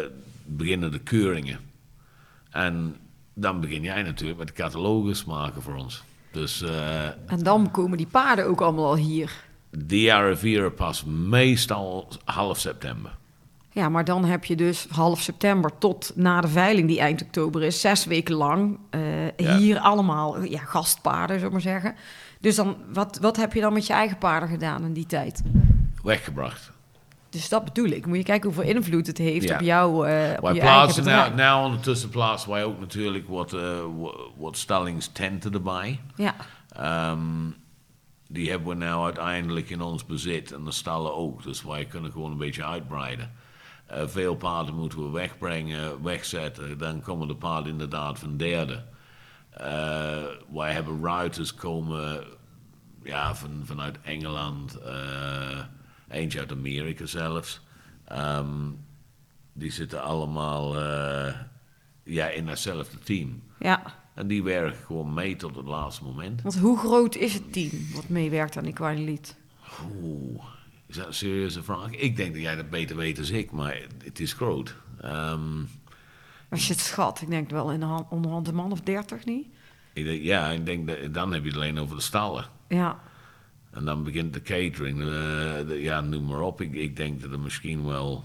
beginnen de keuringen. En dan begin jij natuurlijk met de catalogus maken voor ons. Dus eh en dan komen die paarden ook allemaal al hier. Die arriveren pas meestal half september. Ja, maar dan heb je dus half september tot na de veiling, die eind oktober is, zes weken lang eh, Ja. hier allemaal ja, gastpaarden, zullen we maar zeggen. Dus dan, wat, wat heb je dan met je eigen paarden gedaan in die tijd? Weggebracht. Dus dat bedoel ik. Moet je kijken hoeveel invloed het heeft Ja. op jou, eh op Wij je plaatsen nou, nou ondertussen plaatsen wij ook natuurlijk wat, eh, wa- wat stallingstenten erbij. Ja, Ehm, die hebben we nou uiteindelijk in ons bezit en de stallen ook. Dus wij kunnen gewoon een beetje uitbreiden. Eh, veel paarden moeten we wegbrengen, wegzetten. Dan komen de paarden inderdaad van derde. Eh, wij hebben ruiters komen ja, van, vanuit Engeland. eh, eentje uit Amerika zelfs. Ehm, die zitten allemaal ja, in datzelfde team. ja. En die werken gewoon mee tot het laatste moment. Want hoe groot is het team wat meewerkt aan Equine Oeh, is dat een serieuze vraag? Ik denk dat jij dat beter weet dan ik, maar het is groot. Ehm, Als je het schat, ik denk wel in de hand, onderhand een man of dertig niet. ik denk, ja, ik denk dat, dan heb je het alleen over de stallen. Ja, En dan begint de catering. eh, de- ja, noem maar op. Ik, ik denk dat er misschien wel...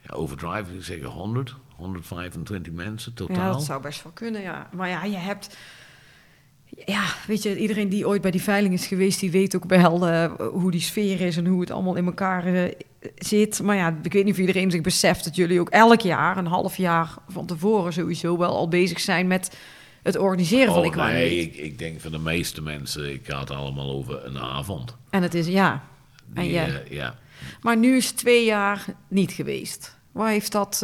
Ja, overdrijven, ik zeg 100, 125 mensen totaal. ja, dat zou best wel kunnen, ja. Maar ja, je hebt... Ja, weet je, iedereen die ooit bij die veiling is geweest... die weet ook wel eh, hoe die sfeer is en hoe het allemaal in elkaar eh, zit. Maar ja, ik weet niet of iedereen zich beseft... dat jullie ook elk jaar, een half jaar van tevoren... sowieso wel al bezig zijn met het organiseren van Oh, Equine nee, ik, ik denk van de meeste mensen, ik ga het allemaal over een avond. En het is, ja... En Die, ja. eh, ja. Maar nu is twee jaar niet geweest. Wat heeft dat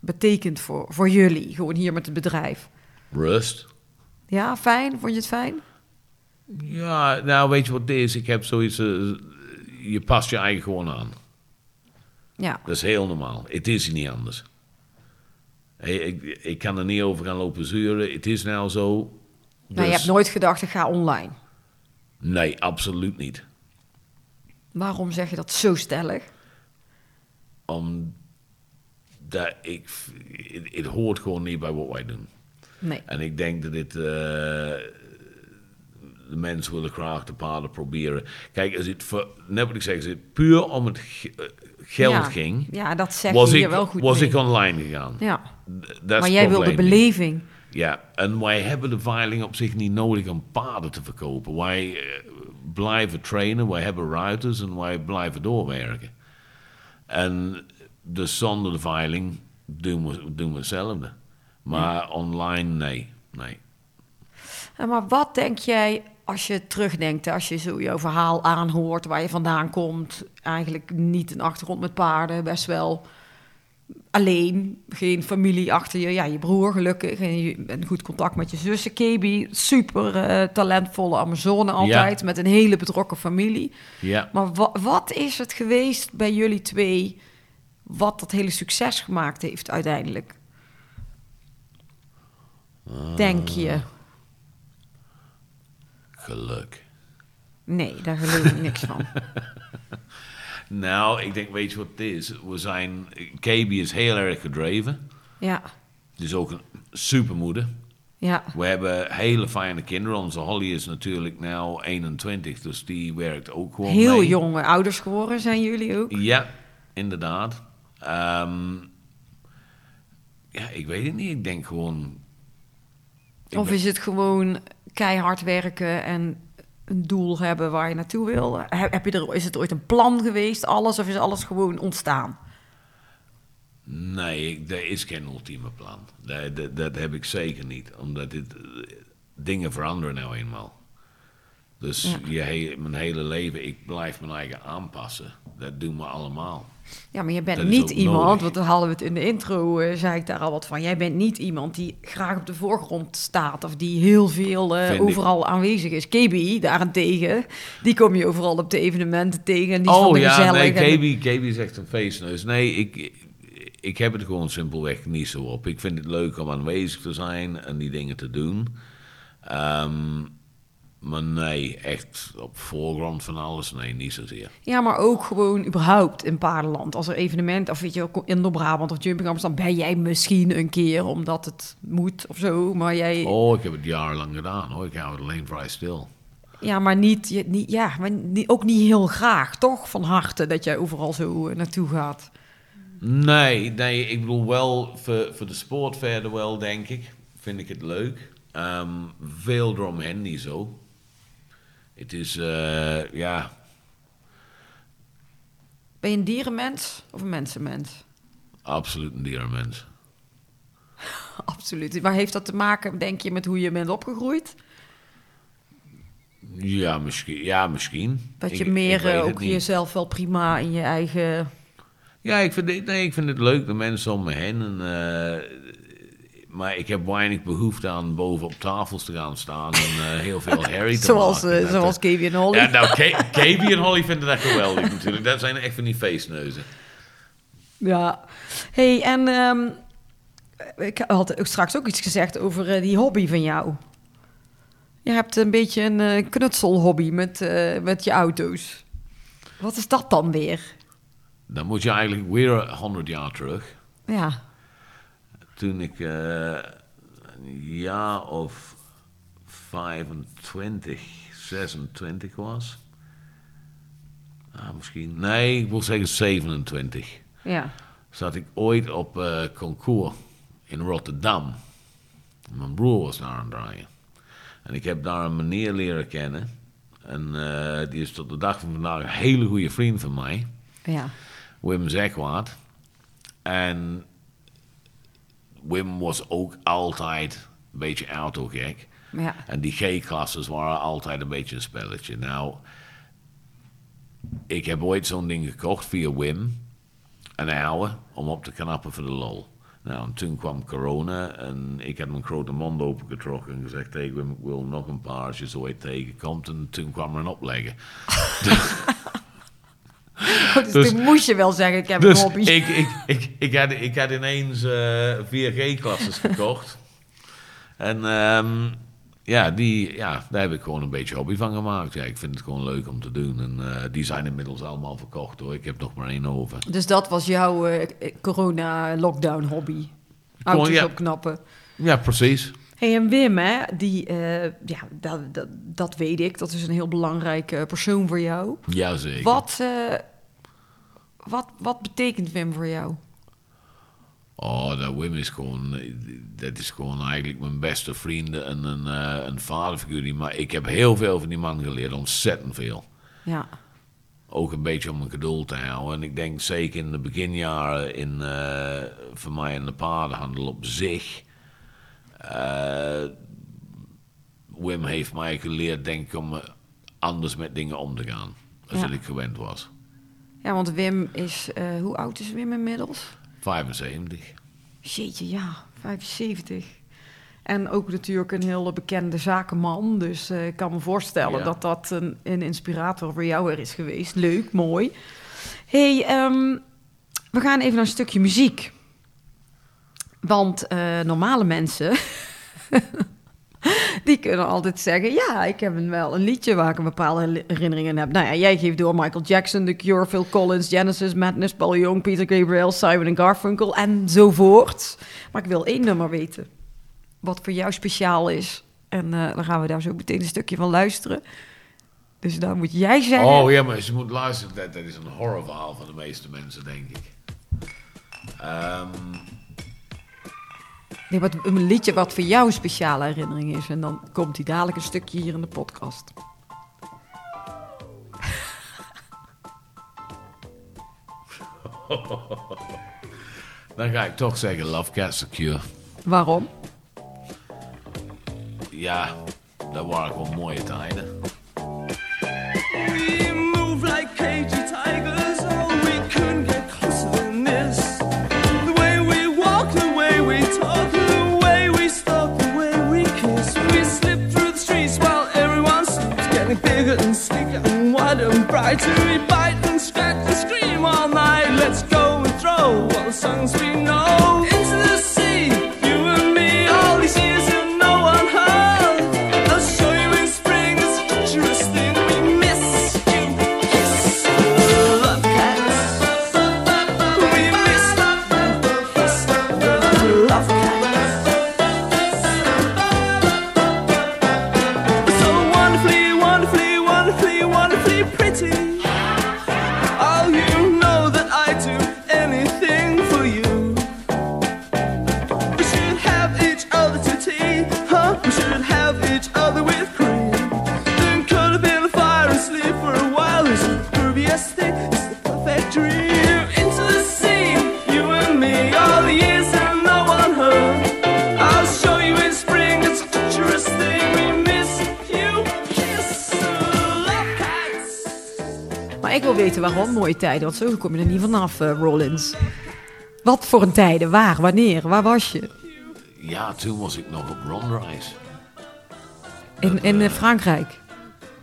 betekend voor, voor jullie, gewoon hier met het bedrijf? Rust. Ja, fijn? Vond je het fijn? Ja, nou weet je wat het is? Ik heb zoiets. eh, je past je eigen gewoon aan. Ja, Dat is heel normaal. Het is niet anders. Hey, ik, ik kan er niet over gaan lopen zeuren. Het is nou zo. maar je Dus- hebt nooit gedacht, ik ga online. Nee, absoluut niet. Waarom zeg je dat zo stellig? Omdat ik. Het, hoort gewoon niet bij wat wij doen. Nee. En ik denk dat dit. eh, de mensen willen graag de paarden proberen. Kijk, als het voor, net wat ik zeg, als het puur om het eh, geld ja. ging, Ja, dat zeg was, je ik, hier wel goed was mee. ik online gegaan. Ja, dat maar jij wil de beleving. Ja, en wij hebben de veiling op zich niet nodig om paarden te verkopen. Wij eh, blijven trainen, wij hebben ruiters en wij blijven doorwerken. En dus zonder de veiling doen we, doen we hetzelfde. Maar online, nee. nee. En maar wat denk jij als je terugdenkt, als je zo jouw verhaal aanhoort, waar je vandaan komt, eigenlijk niet een achtergrond met paarden, best wel alleen, geen familie achter je, ja, je broer gelukkig, en je bent goed contact met je zussen, Kebi, super eh, talentvolle Amazone altijd, met een hele betrokken familie. Ja. Maar wa- wat is het geweest bij jullie twee, wat dat hele succes gemaakt heeft uiteindelijk? Denk je? Geluk. Nee, daar geloof ik niks van. Nou, ik denk, weet je wat het is? We zijn, KB is heel erg gedreven. Ja, Dus ook een supermoeder. ja, We hebben hele fijne kinderen. Onze Holly is natuurlijk nu 21, dus die werkt ook gewoon heel mee. jonge ouders geworden zijn jullie ook. Ja, inderdaad. Ehm, ja, ik weet het niet. Ik denk gewoon... ik Of ben- is het gewoon keihard werken en een doel hebben waar je naartoe wil? Heb, heb je er, is het ooit een plan geweest, alles, of is alles gewoon ontstaan? Nee, er is geen ultieme plan. Dat, dat, dat heb ik zeker niet. Omdat dit, eh, dingen veranderen nou eenmaal. Dus Ja. je mijn hele leven, ik blijf mijn eigen aanpassen. Dat doen we allemaal. Ja, maar je bent Dat niet iemand, nodig. want dan hadden we het in de intro, eh, zei ik daar al wat van. Jij bent niet iemand die graag op de voorgrond staat of die heel veel eh, ik. overal aanwezig is. KB daarentegen, die kom je overal op de evenementen tegen en die oh ja, nee, KB, KB is echt een feestneus. Nee, ik, ik heb het gewoon simpelweg niet zo op. Ik vind het leuk om aanwezig te zijn en die dingen te doen. Ehm, maar nee, echt op voorgrond van alles, nee, niet zozeer. Ja, maar ook gewoon überhaupt in paardenland. Als er evenement, of weet je, in Brabant of Jumping Amsterdam, ben jij misschien een keer omdat het moet of zo. Maar jij, Oh, ik heb het jarenlang gedaan hoor. Ik hou het alleen vrij stil. ja, maar niet, niet, ja, maar niet, ook niet heel graag, toch? Van harte dat jij overal zo eh, naartoe gaat. Nee, nee, ik bedoel wel voor, voor de sport verder wel, denk ik. Vind ik het leuk. Ehm, veel eromheen niet zo. Het is, eh, ja, Ben je een dierenmens of een mensenmens? absoluut een dierenmens. Absoluut. Waar heeft dat te maken, denk je, met hoe je bent opgegroeid? Ja, misschien. Ja, misschien. Dat je Ik- meer eh, ook jezelf wel prima in je eigen... Ja, ik vind, het, nee, ik vind het leuk, de mensen om me heen. En, eh, maar ik heb weinig behoefte aan boven op tafels te gaan staan en eh, heel veel herrie te Zoals, maken. eh, zoals Kevin en Holly. Ja, nou, Kaby en Holly vinden dat geweldig natuurlijk. Dat zijn echt van die feestneuzen. Ja. hey, en ehm, ik had straks ook iets gezegd over eh, die hobby van jou. Je hebt een beetje een knutselhobby met, met je auto's. Wat is dat dan weer? Dan moet je eigenlijk weer 100 jaar terug. Ja, Toen ik eh, een jaar of 25, 26 was. Ah, misschien, nee, ik wil zeggen 27. ja. Zat ik ooit op eh, concours in Rotterdam. Mijn broer was daar aan het draaien. En ik heb daar een meneer leren kennen. En eh, die is tot de dag van vandaag een hele goede vriend van mij. Ja. Wim Zekwaard. En Wim was ook altijd een beetje autogek. Ja. En die G-klasses waren altijd een beetje een spelletje. Nou, ik heb ooit zo'n ding gekocht via Wim. Een oude, om op te knappen voor de lol. Nou, en toen kwam corona en ik heb mijn grote mond opengetrokken en gezegd tegen Wim, ik wil nog een paar als je zo ooit tegenkomt. En toen kwam er een opleggen. dus, Dus- toen moest je wel zeggen, ik heb Dus een hobby. ik, ik, ik, ik, had, ik had ineens eh 4G-klasses gekocht. En ehm, ja, die, ja, daar heb ik gewoon een beetje hobby van gemaakt. Ja, ik vind het gewoon leuk om te doen. En eh, die zijn inmiddels allemaal verkocht hoor. Ik heb nog maar één over. Dus dat was jouw eh, corona-lockdown-hobby? Auto's ja. opknappen. Ja, precies. hey, en Wim, hè, die, eh, ja, dat, dat, dat weet ik. Dat is een heel belangrijke persoon voor jou. Jazeker. Wat, eh, wat, wat betekent Wim voor jou? Oh, dat Wim is gewoon, dat is gewoon eigenlijk mijn beste vrienden en een, eh, een vaderfiguur. Maar ik heb heel veel van die man geleerd, ontzettend veel. Ja, ook een beetje om mijn geduld te houden. En ik denk zeker in de beginjaren in, eh, voor mij in de paardenhandel op zich. eh, Wim heeft mij geleerd, denk ik, om anders met dingen om te gaan. Als Ja. dat ik gewend was. Ja want Wim is... eh, hoe oud is Wim inmiddels? 75. Jeetje, ja, 75. En ook natuurlijk een hele bekende zakenman. Dus eh, ik kan me voorstellen Ja. dat dat een, een inspirator voor jou er is geweest. Leuk, mooi. hey, ehm, we gaan even naar een stukje muziek. Want eh, normale mensen... Die kunnen altijd zeggen: Ja, ik heb wel een liedje waar ik een bepaalde herinneringen heb. Nou ja, jij geeft door Michael Jackson, The Cure, Phil Collins, Genesis, Madness, Paul Young, Peter Gabriel, Simon Garfunkel enzovoort. Maar ik wil één nummer weten. Wat voor jou speciaal is. En eh, dan gaan we daar zo meteen een stukje van luisteren. Dus dan moet jij zeggen. Oh ja, maar je moet luisteren. Dat, is een horrorverhaal van de meeste mensen, denk ik. Ehm, Nee, wat, een liedje wat voor jou een speciale herinnering is. En dan komt die dadelijk een stukje hier in de podcast. dan ga ik toch zeggen Love Cats The Cure. Waarom? Ja, dat waren gewoon mooie tijden. try to remember. Mooie tijden. Want zo kom je er niet vanaf, eh, Rollins. Wat voor een tijden? Waar? Wanneer? Waar was je? Ja, toen was ik nog op rondreis. In, in eh, Frankrijk.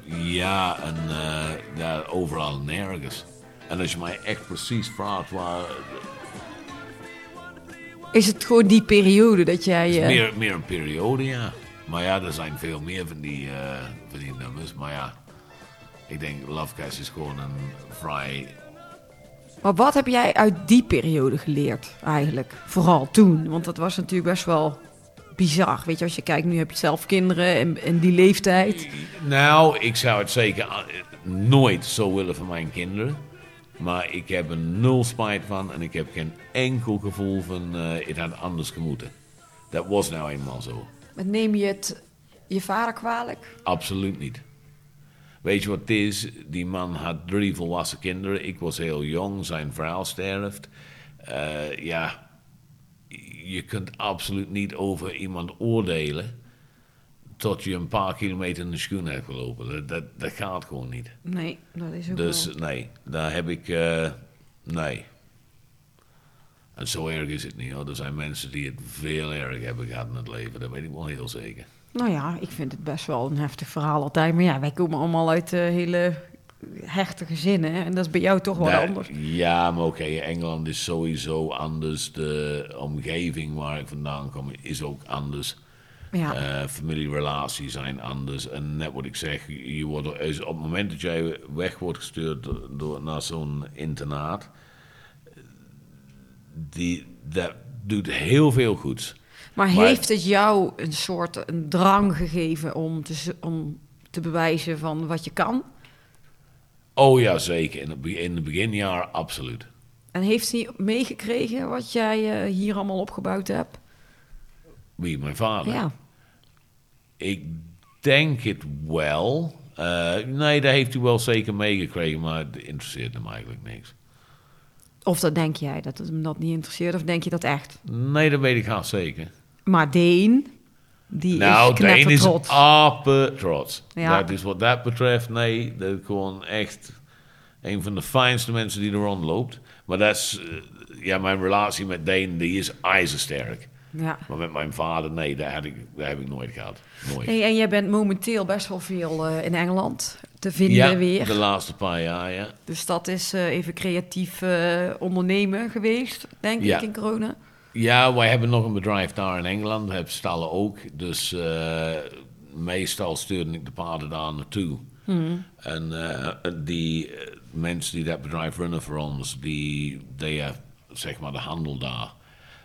Ja, en eh, ja, overal nergens. En als je mij echt precies vraagt waar... Is het gewoon die periode dat jij... Eh, meer, meer een periode, ja. Maar ja, er zijn veel meer van die, eh, van die nummers. Maar ja, ik denk Lovecast is gewoon een vrij... Maar wat heb jij uit die periode geleerd eigenlijk? Vooral toen. Want dat was natuurlijk best wel bizar. Weet je, als je kijkt, nu heb je zelf kinderen en, en die leeftijd. Nou, ik zou het zeker a- nooit zo willen voor mijn kinderen. Maar ik heb er nul spijt van en ik heb geen enkel gevoel van eh, het had anders gemoeten. Dat was nou eenmaal zo. Maar neem je het je vader kwalijk? Absoluut niet. Weet je wat het is? Die man had drie volwassen kinderen. Ik was heel jong, zijn vrouw sterft. Eh, ja, je kunt absoluut niet over iemand oordelen tot je een paar kilometer in de schoen hebt gelopen. Dat, dat, dat gaat gewoon niet. Nee, dat is ook Dus wel. nee, daar heb ik. eh, nee. En zo erg is het niet hoor. Er zijn mensen die het veel erg hebben gehad in het leven. Dat weet ik wel heel zeker. Nou ja, ik vind het best wel een heftig verhaal altijd. Maar ja, wij komen allemaal uit eh, hele hechte gezinnen. hè. En dat is bij jou toch wel Nee, anders. Ja, maar oké, Engeland is sowieso anders. De omgeving waar ik vandaan kom is ook anders. Ja. Eh, familierelaties zijn anders. En net wat ik zeg, je wordt, is op het moment dat jij weg wordt gestuurd door, door- naar zo'n internaat, die, dat doet heel veel goeds. Maar, Maar- heeft het jou een soort een drang gegeven om te, om te bewijzen van wat je kan? Oh ja, zeker. In het, in het beginjaar absoluut. En heeft hij meegekregen wat jij eh, hier allemaal opgebouwd hebt? Wie, mijn vader? Ja. Ik denk het wel. Eh, nee, dat heeft hij wel zeker meegekregen, maar het interesseert hem eigenlijk niks. Of dat denk jij dat het hem dat niet interesseert? Of denk je dat echt? Nee, dat weet ik haast zeker. Maar Deen, die nou, is de een is apen trots. Ja. Dat is wat dat betreft, nee, dat is gewoon echt een van de fijnste mensen die er rondloopt. Maar dat is, eh, ja, mijn relatie met Deen, die is ijzersterk. Ja. Maar met mijn vader, nee, dat, had ik, dat heb ik nooit gehad. Nooit. Hey, en jij bent momenteel best wel veel eh, in Engeland te vinden ja, weer. de laatste paar jaar, ja. Dus dat is eh, even creatief ondernemen geweest, denk Ja. ik, in corona. Ja, wij hebben nog een bedrijf daar in Engeland. We hebben stallen ook. Dus eh, meestal stuurde ik de paarden daar naartoe. En eh, die eh, mensen die dat bedrijf runnen voor ons, die deden zeg maar de handel daar.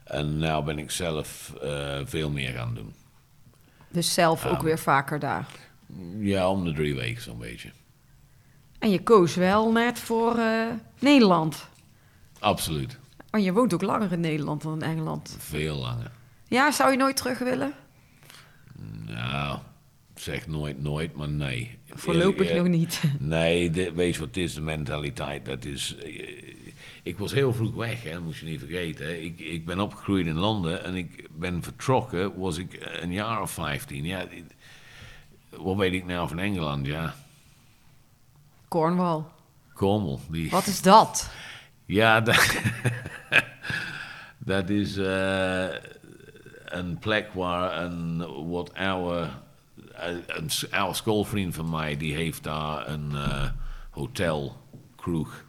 En nu ben ik zelf veel meer gaan doen. Dus zelf ook weer vaker daar. Ja, om de drie weken zo'n beetje. En je koos wel net voor Nederland. Absoluut. Maar je woont ook langer in Nederland dan in Engeland. Veel langer. Ja, zou je nooit terug willen? Nou, zeg nooit nooit, maar nee. Voorlopig Eh, nog niet. Nee, de, weet je wat het is? De mentaliteit, dat is... eh, Ik was heel vroeg weg, hè, moet je niet vergeten. hè. Ik, ik ben opgegroeid in Londen en ik ben vertrokken, was ik een jaar of 15. Ja, wat weet ik nou van Engeland? Ja, Cornwall. Cornwall. Die, Wat is dat? Ja, dat, dat is eh, een plek waar een wat oude, een s- oude schoolvriend van mij, die heeft daar een eh, hotel, kroeg.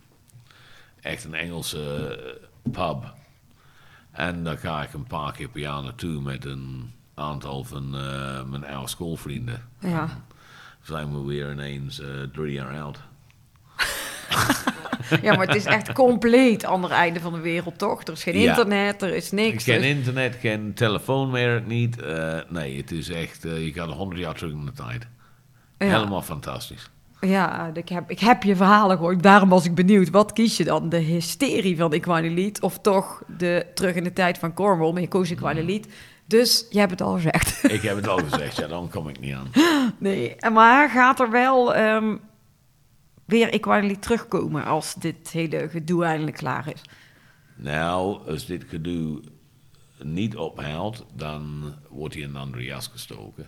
Echt een Engelse eh, pub. En daar ga ik een paar keer per jaar naartoe met een aantal van eh, mijn oude schoolvrienden. Ja. Zijn we weer ineens eh, drie jaar oud. ja, maar het is echt compleet ander einde van de wereld, toch? Er is geen Ja. internet, er is niks. Geen dus- internet, geen telefoon werkt niet. Eh, nee, het is echt, eh, je gaat honderd jaar terug in de tijd. Ja. Helemaal fantastisch. Ja, ik heb, ik heb je verhalen gehoord. Daarom was ik benieuwd. Wat kies je dan? De hysterie van Equaniliet of toch de terug in de tijd van Cornwall? Maar je koos Equaniliet. Dus je hebt het al gezegd. Ik heb het al gezegd, ja, dan kom ik niet aan. nee, maar gaat er wel ehm, weer Equaniliet terugkomen als dit hele gedoe eindelijk klaar is? Nou, als dit gedoe niet ophoudt, dan wordt hij in een andere jas gestoken.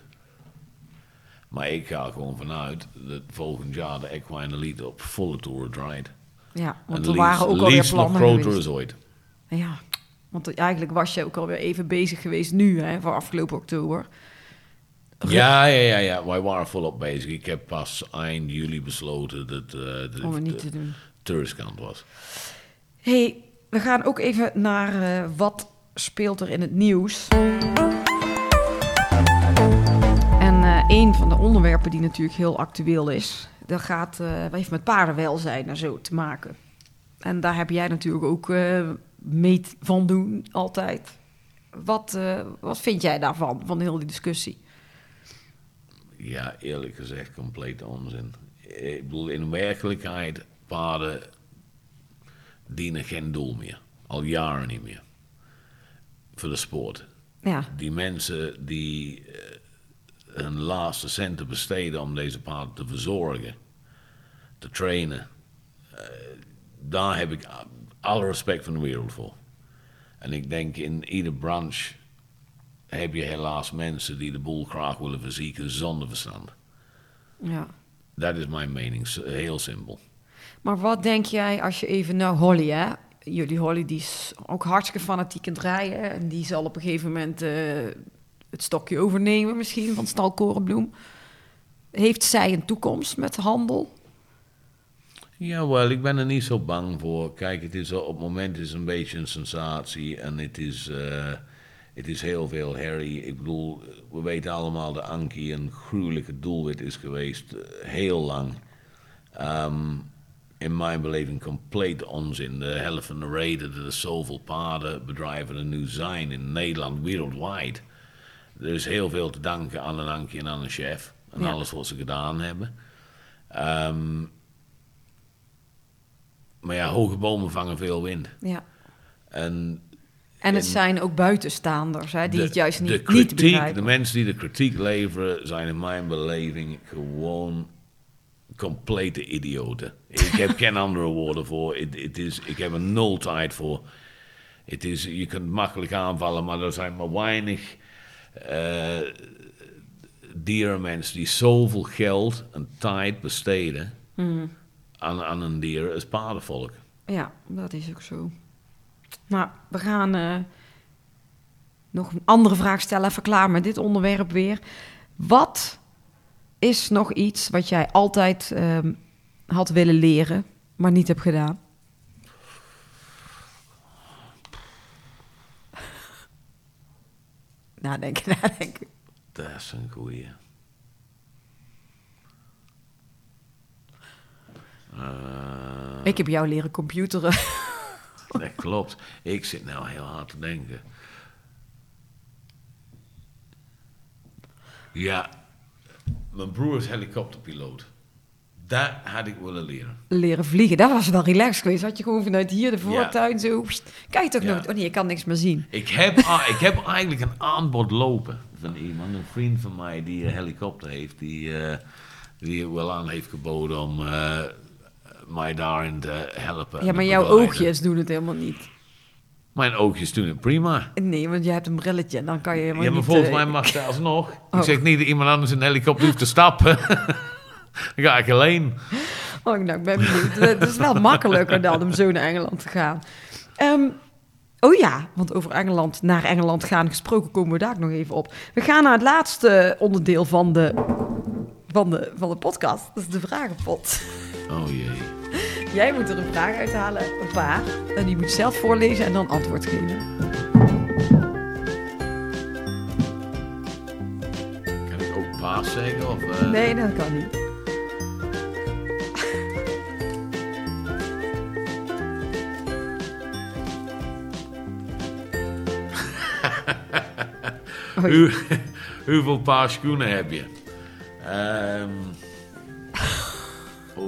Maar ik ga gewoon vanuit dat volgend jaar de Equine Elite op volle toeren draait. Ja, want En er waren ook alweer liefst nog plannen groter is ooit. Ja, want eigenlijk was je ook alweer even bezig geweest nu, hè, voor afgelopen oktober. Ja, ja, ja, ja. Wij waren volop bezig. Ik heb pas eind juli besloten dat eh de, Om het niet te doen. was. hey, we gaan ook even naar eh, wat speelt er in het nieuws. En eh, een van de onderwerpen die natuurlijk heel actueel is, dat gaat, heeft met paardenwelzijn en zo te maken. En daar heb jij natuurlijk ook mee van doen, altijd. Wat, wat vind jij daarvan, van heel die discussie? Ja, eerlijk gezegd, compleet onzin. Ik bedoel, in werkelijkheid, paarden dienen geen doel meer. Al jaren niet meer. Voor de sport. Ja, Die mensen die eh, hun laatste centen besteden om deze paarden te verzorgen, te trainen, eh, daar heb ik alle respect van de wereld voor. En ik denk in ieder branche heb je helaas mensen die de boel graag willen verzieken zonder verstand. ja. Dat is mijn mening, heel simpel. Maar wat denk jij als je even naar Holly, hè? Jullie Holly die is ook hartstikke fanatiek in het rijden. En die zal op een gegeven moment eh, het stokje overnemen misschien van Stal Korenbloem. Heeft zij een toekomst met handel? Jawel, ik ben er niet zo bang voor. Kijk, het is op het moment is een beetje een sensatie en het is, eh, het is heel veel herrie. Ik bedoel, we weten allemaal dat Ankie een gruwelijke doelwit is geweest, eh, heel lang. Ehm, in mijn beleving compleet onzin. De helft van de reden dat er zoveel paardenbedrijven er nu zijn in Nederland, wereldwijd. Er is heel veel te danken aan een Ankie en aan een chef. En Ja. alles wat ze gedaan hebben. Ehm, maar ja, hoge bomen vangen veel wind. Ja. En En het zijn ook buitenstaanders, hè, die de, het juist de niet, niet kritiek, begrijpen. de mensen die de kritiek leveren, zijn in mijn beleving gewoon complete idioten. Ik heb geen andere woorden voor. Het is, ik heb er nul tijd voor. Het is, je kunt makkelijk aanvallen, maar er zijn maar weinig eh dierenmensen die zoveel geld en tijd besteden Mhm. aan, aan een dier als paardenvolk. Ja, dat is ook zo. Nou, we gaan eh, nog een andere vraag stellen. Even klaar met dit onderwerp weer. Wat is nog iets wat jij altijd ehm, had willen leren, maar niet hebt gedaan? Nadenken, nadenken. Dat is een goeie. Ik heb jou leren computeren. Dat klopt. Ik zit nou heel hard te denken. Ja, mijn broer is helikopterpiloot. Dat had ik willen leren. leren vliegen. Dat was wel relaxed geweest. Had je gewoon vanuit hier de voortuin zo... pst, Kijk toch Ja. nooit. Oh nee, je kan niks meer zien. Ik heb, ik heb eigenlijk een aanbod lopen van iemand, een vriend van mij die een helikopter heeft, die, eh, die het wel aan heeft geboden om eh, mij daarin te helpen. en Ja, maar jouw oogjes doen het helemaal niet. Mijn oogjes doen het prima. Nee, want je hebt een brilletje en dan kan je helemaal Ja, maar niet... volgens eh, mij mag dat alsnog. Oh. Ik zeg niet dat iemand anders in een helikopter hoeft te stappen. Dan ga ik alleen. Oh, nou, ik ben benieuwd. Het is wel makkelijker dan om zo naar Engeland te gaan. Ehm, oh ja, want over Engeland, naar Engeland gaan gesproken komen we daar ook nog even op. We gaan naar het laatste onderdeel van de, van de, van de podcast. Dat is de vragenpot. Oh jee. Jij moet er een vraag uithalen, een paar. En die moet je zelf voorlezen en dan antwoord geven. Kan ik ook paas zeggen? Of, eh? Nee, dat kan niet. Hoe, hoeveel paar schoenen heb je? Ehm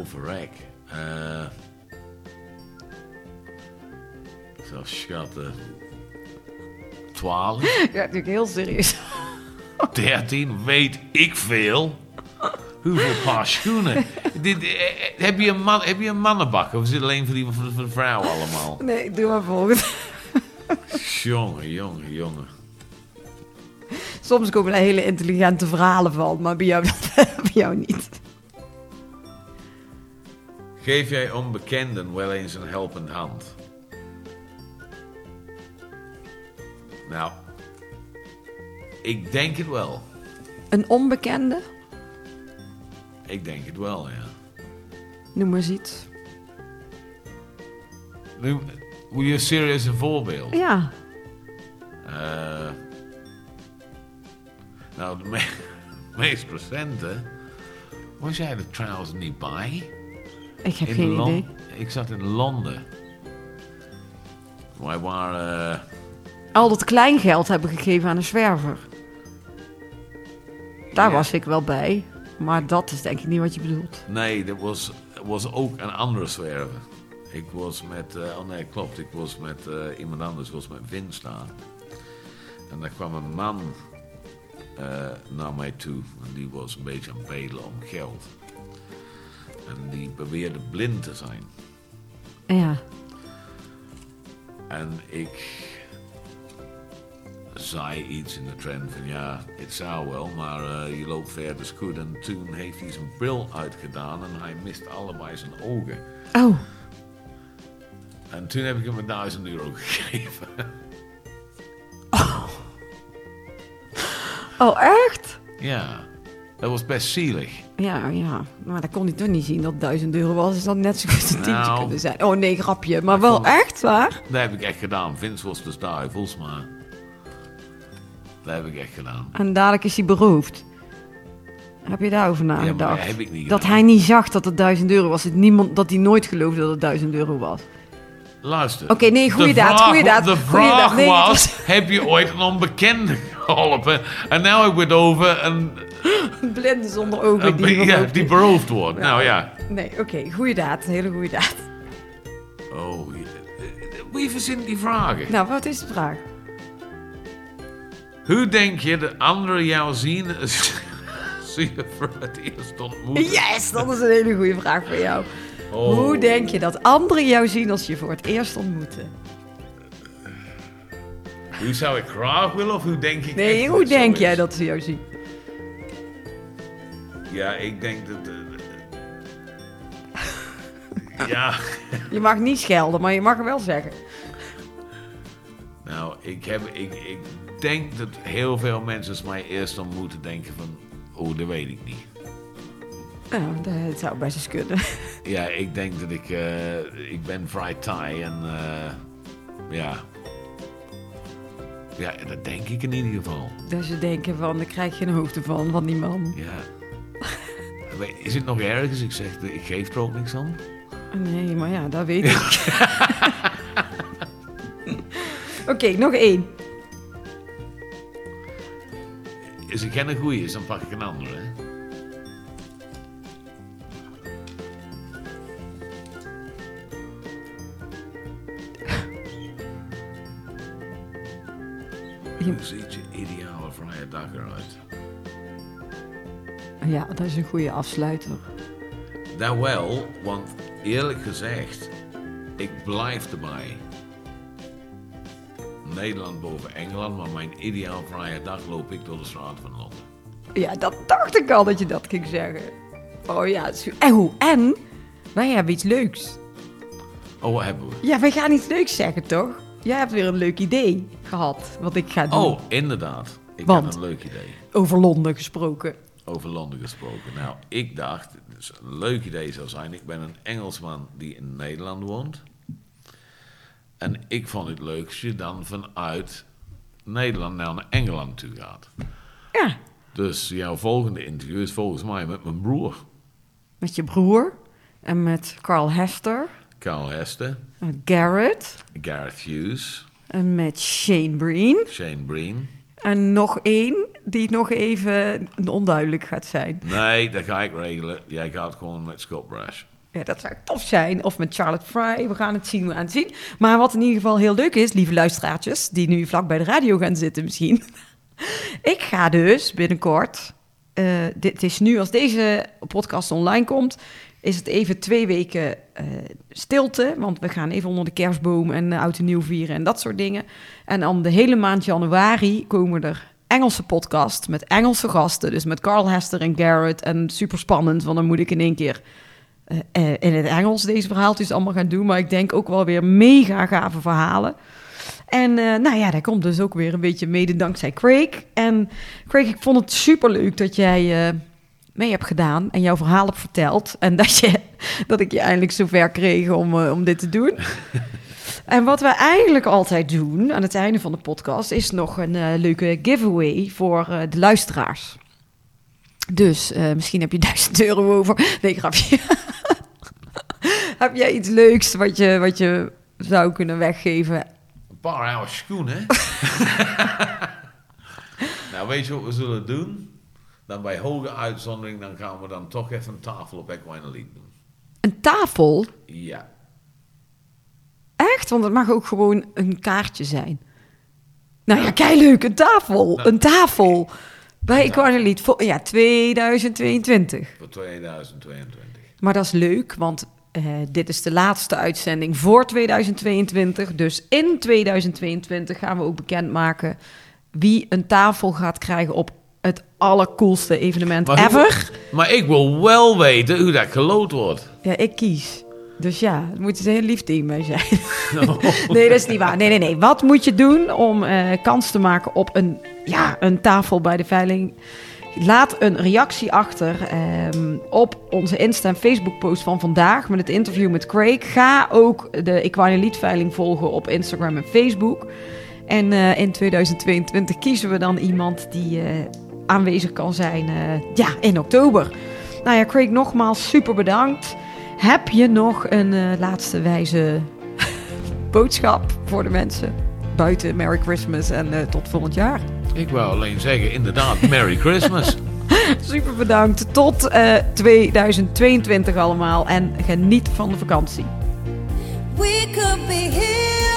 overrek. Eh ik zou schatten. 12, Ja, natuurlijk heel serieus. 13, weet ik veel. Hoeveel paar schoenen? Dit, eh, eh, heb, je een man, heb je een mannenbak? Of is het alleen voor die voor de, voor de vrouwen allemaal? Nee, doe maar volgend. Jongen, jongen, jongen. Soms komen er hele intelligente verhalen van, maar bij jou, bij jou niet. Geef jij onbekenden wel eens een helpend hand? Nou, ik denk het wel. Een onbekende? Ik denk het wel, ja. Noem maar eens iets. Nu, wil je serieus een voorbeeld? Ja. Eh, nou, de me- meest recente. Was jij er trouwens niet bij? Ik heb In geen idee. Ik zat in Londen. Wij waren. eh, Al dat kleingeld hebben gegeven aan een zwerver. Daar Ja. was ik wel bij. Maar dat is denk ik niet wat je bedoelt. nee, dat was, was ook een andere zwerver. Ik was met. eh, oh nee, klopt. Ik was met eh, iemand anders. Ik was met. En daar kwam een man naar mij toe. En die was een beetje aan het bedelen om geld. En die beweerde blind te zijn. Ja. En ik zei iets in de trend van ja, het zou wel, maar eh, je loopt verder goed. En toen heeft hij zijn bril uitgedaan en hij mist allebei zijn ogen. Oh, En toen heb ik hem een duizend euro gegeven. oh echt? ja, dat was best zielig. Ja, ja. Maar dat kon hij toch niet zien dat 1000 euro was. Is dat net zo goed een tientje Nou. kunnen zijn. Oh nee, grapje. Maar wel echt waar? Dat heb ik echt gedaan. Vince was dus duivels, maar dat heb ik echt gedaan. En dadelijk is hij beroofd. Heb je daarover nagedacht? dat heb ik niet dat gedaan. hij niet zag dat het 1000 euro was. Dat, niemand, dat hij nooit geloofde dat het 1000 euro was. Luister. Oké, nee, goeie de daad, vraag- goeie daad, De goeie vraag daad. Nee, het was, heb je ooit een onbekende geholpen? En nu ik het over een, Blinde zonder ogen die ja, die beroofd wordt. Nou ja. Nee, oké, goede daad. Een hele goede daad. Oh, wie verzint die vragen? Nou, wat is de vraag? Hoe denk je dat anderen jou zien zie je voor het eerst ontmoeten? Yes, dat is een hele goede vraag voor jou. Oh. Hoe denk je dat anderen jou zien als je voor het eerst ontmoeten? Hoe zou ik graag willen of hoe denk ik Nee, hoe denk is? jij dat ze jou zien? Ja, ik denk dat... eh, ja, Je mag niet schelden, maar je mag wel zeggen. nou, ik, heb, ik, ik denk dat heel veel mensen mij eerst ontmoeten denken van... Oh, dat weet ik niet. Nou, dat zou best eens kunnen. Ja, ik denk dat ik... eh, ik ben vrij Thai en... eh, ja... Ja, dat denk ik in ieder geval. Dat ze denken van, daar krijg je een hoogte van, van die man. Ja. Is het nog ergens? Ik zeg, ik geef er ook niks aan. Nee, maar ja, dat weet ik. Oké, nog één. Als ik geen goeie is, dan pak ik een andere. Hè? Hoe ziet je ideale vrije dag eruit? Ja, dat is een goede afsluiter. Nou wel, want eerlijk gezegd, ik blijf erbij. Nederland boven Engeland, maar mijn ideaal vrije dag loop ik door de straat van Londen. Ja, dat dacht ik al dat je dat ging zeggen. Oh ja, en hoe? En wij hebben iets leuks. Oh, wat hebben we? Ja, wij gaan iets leuks zeggen, toch? Jij hebt weer een leuk idee gehad, wat ik ga doen. Oh, inderdaad. Ik Want? had een leuk idee. Over Londen gesproken. Over Londen gesproken. Nou, ik dacht, dus een leuk idee zou zijn. Ik ben een Engelsman die in Nederland woont. En ik vond het leuk als je dan vanuit Nederland naar Engeland toe gaat. Ja, Dus jouw volgende interview is volgens mij met mijn broer, met je broer en met Carl Hester, Carl Hester, Garrett Gareth Hughes, en met Shane Breen. Shane Breen. En nog één die nog even onduidelijk gaat zijn. Nee, dat ga ik regelen. Jij gaat gewoon met Scott Brash. Ja, dat zou tof zijn. Of met Charlotte Fry. We gaan het zien, we gaan het zien. Maar wat in ieder geval heel leuk is, lieve luisteraartjes... die nu vlak bij de radio gaan zitten misschien... ik ga dus binnenkort... eh, dit is nu, als deze podcast online komt... is het even twee weken eh, stilte. Want we gaan even onder de kerstboom en uh, oud en nieuw vieren... en dat soort dingen. En dan de hele maand januari komen er... Engelse podcast met Engelse gasten. Dus met Carl Hester en Garrett. En super spannend, want dan moet ik in één keer eh, in het Engels deze verhaaltjes allemaal gaan doen. Maar ik denk ook wel weer mega gave verhalen. En nou ja, dat komt dus ook weer een beetje mede dankzij Craig. En Craig, ik vond het super leuk dat jij mee hebt gedaan en jouw verhaal hebt verteld. En dat, je, dat ik je eindelijk zover kreeg om, eh, om dit te doen. en wat we eigenlijk altijd doen aan het einde van de podcast... is nog een eh, leuke giveaway voor eh, de luisteraars. Dus eh, misschien heb je duizend euro over. Nee, grapje. heb jij iets leuks wat je, wat je zou kunnen weggeven Een paar oude schoenen. nou, weet je wat we zullen doen? Dan bij hoge uitzondering, dan gaan we dan toch even een tafel op Equine Elite doen. Een tafel? Ja. Echt? Want het mag ook gewoon een kaartje zijn. Nou ja, kei leuk, een tafel. Een tafel. Bij Equanelite. Voor, ja, 2022. Voor 2022. Maar dat is leuk, want eh, dit is de laatste uitzending voor 2022. Dus in 2022 gaan we ook bekendmaken wie een tafel gaat krijgen op het allercoolste evenement Maar hoe- ever. Maar ik wil wel weten hoe dat geloot wordt. Ja, ik kies. Dus ja, het moet een heel lief team zijn. nee, dat is niet waar. Nee, nee, nee. Wat moet je doen om eh, kans te maken op een, ja, een tafel bij de veiling? Laat een reactie achter ehm, op onze Insta- en Facebook-post van vandaag met het interview met Craig. Ga ook de Equine Elite veiling volgen op Instagram en Facebook. En eh, in 2022 kiezen we dan iemand die eh, aanwezig kan zijn eh, ja, in oktober. Nou ja, Craig, nogmaals super bedankt. Heb je nog een eh, laatste wijze boodschap voor de mensen? Buiten Merry Christmas en eh, tot volgend jaar. Ik wou alleen zeggen, inderdaad, Merry Christmas. Super bedankt. Tot eh, 2022 allemaal. En geniet van de vakantie. We could be heroes.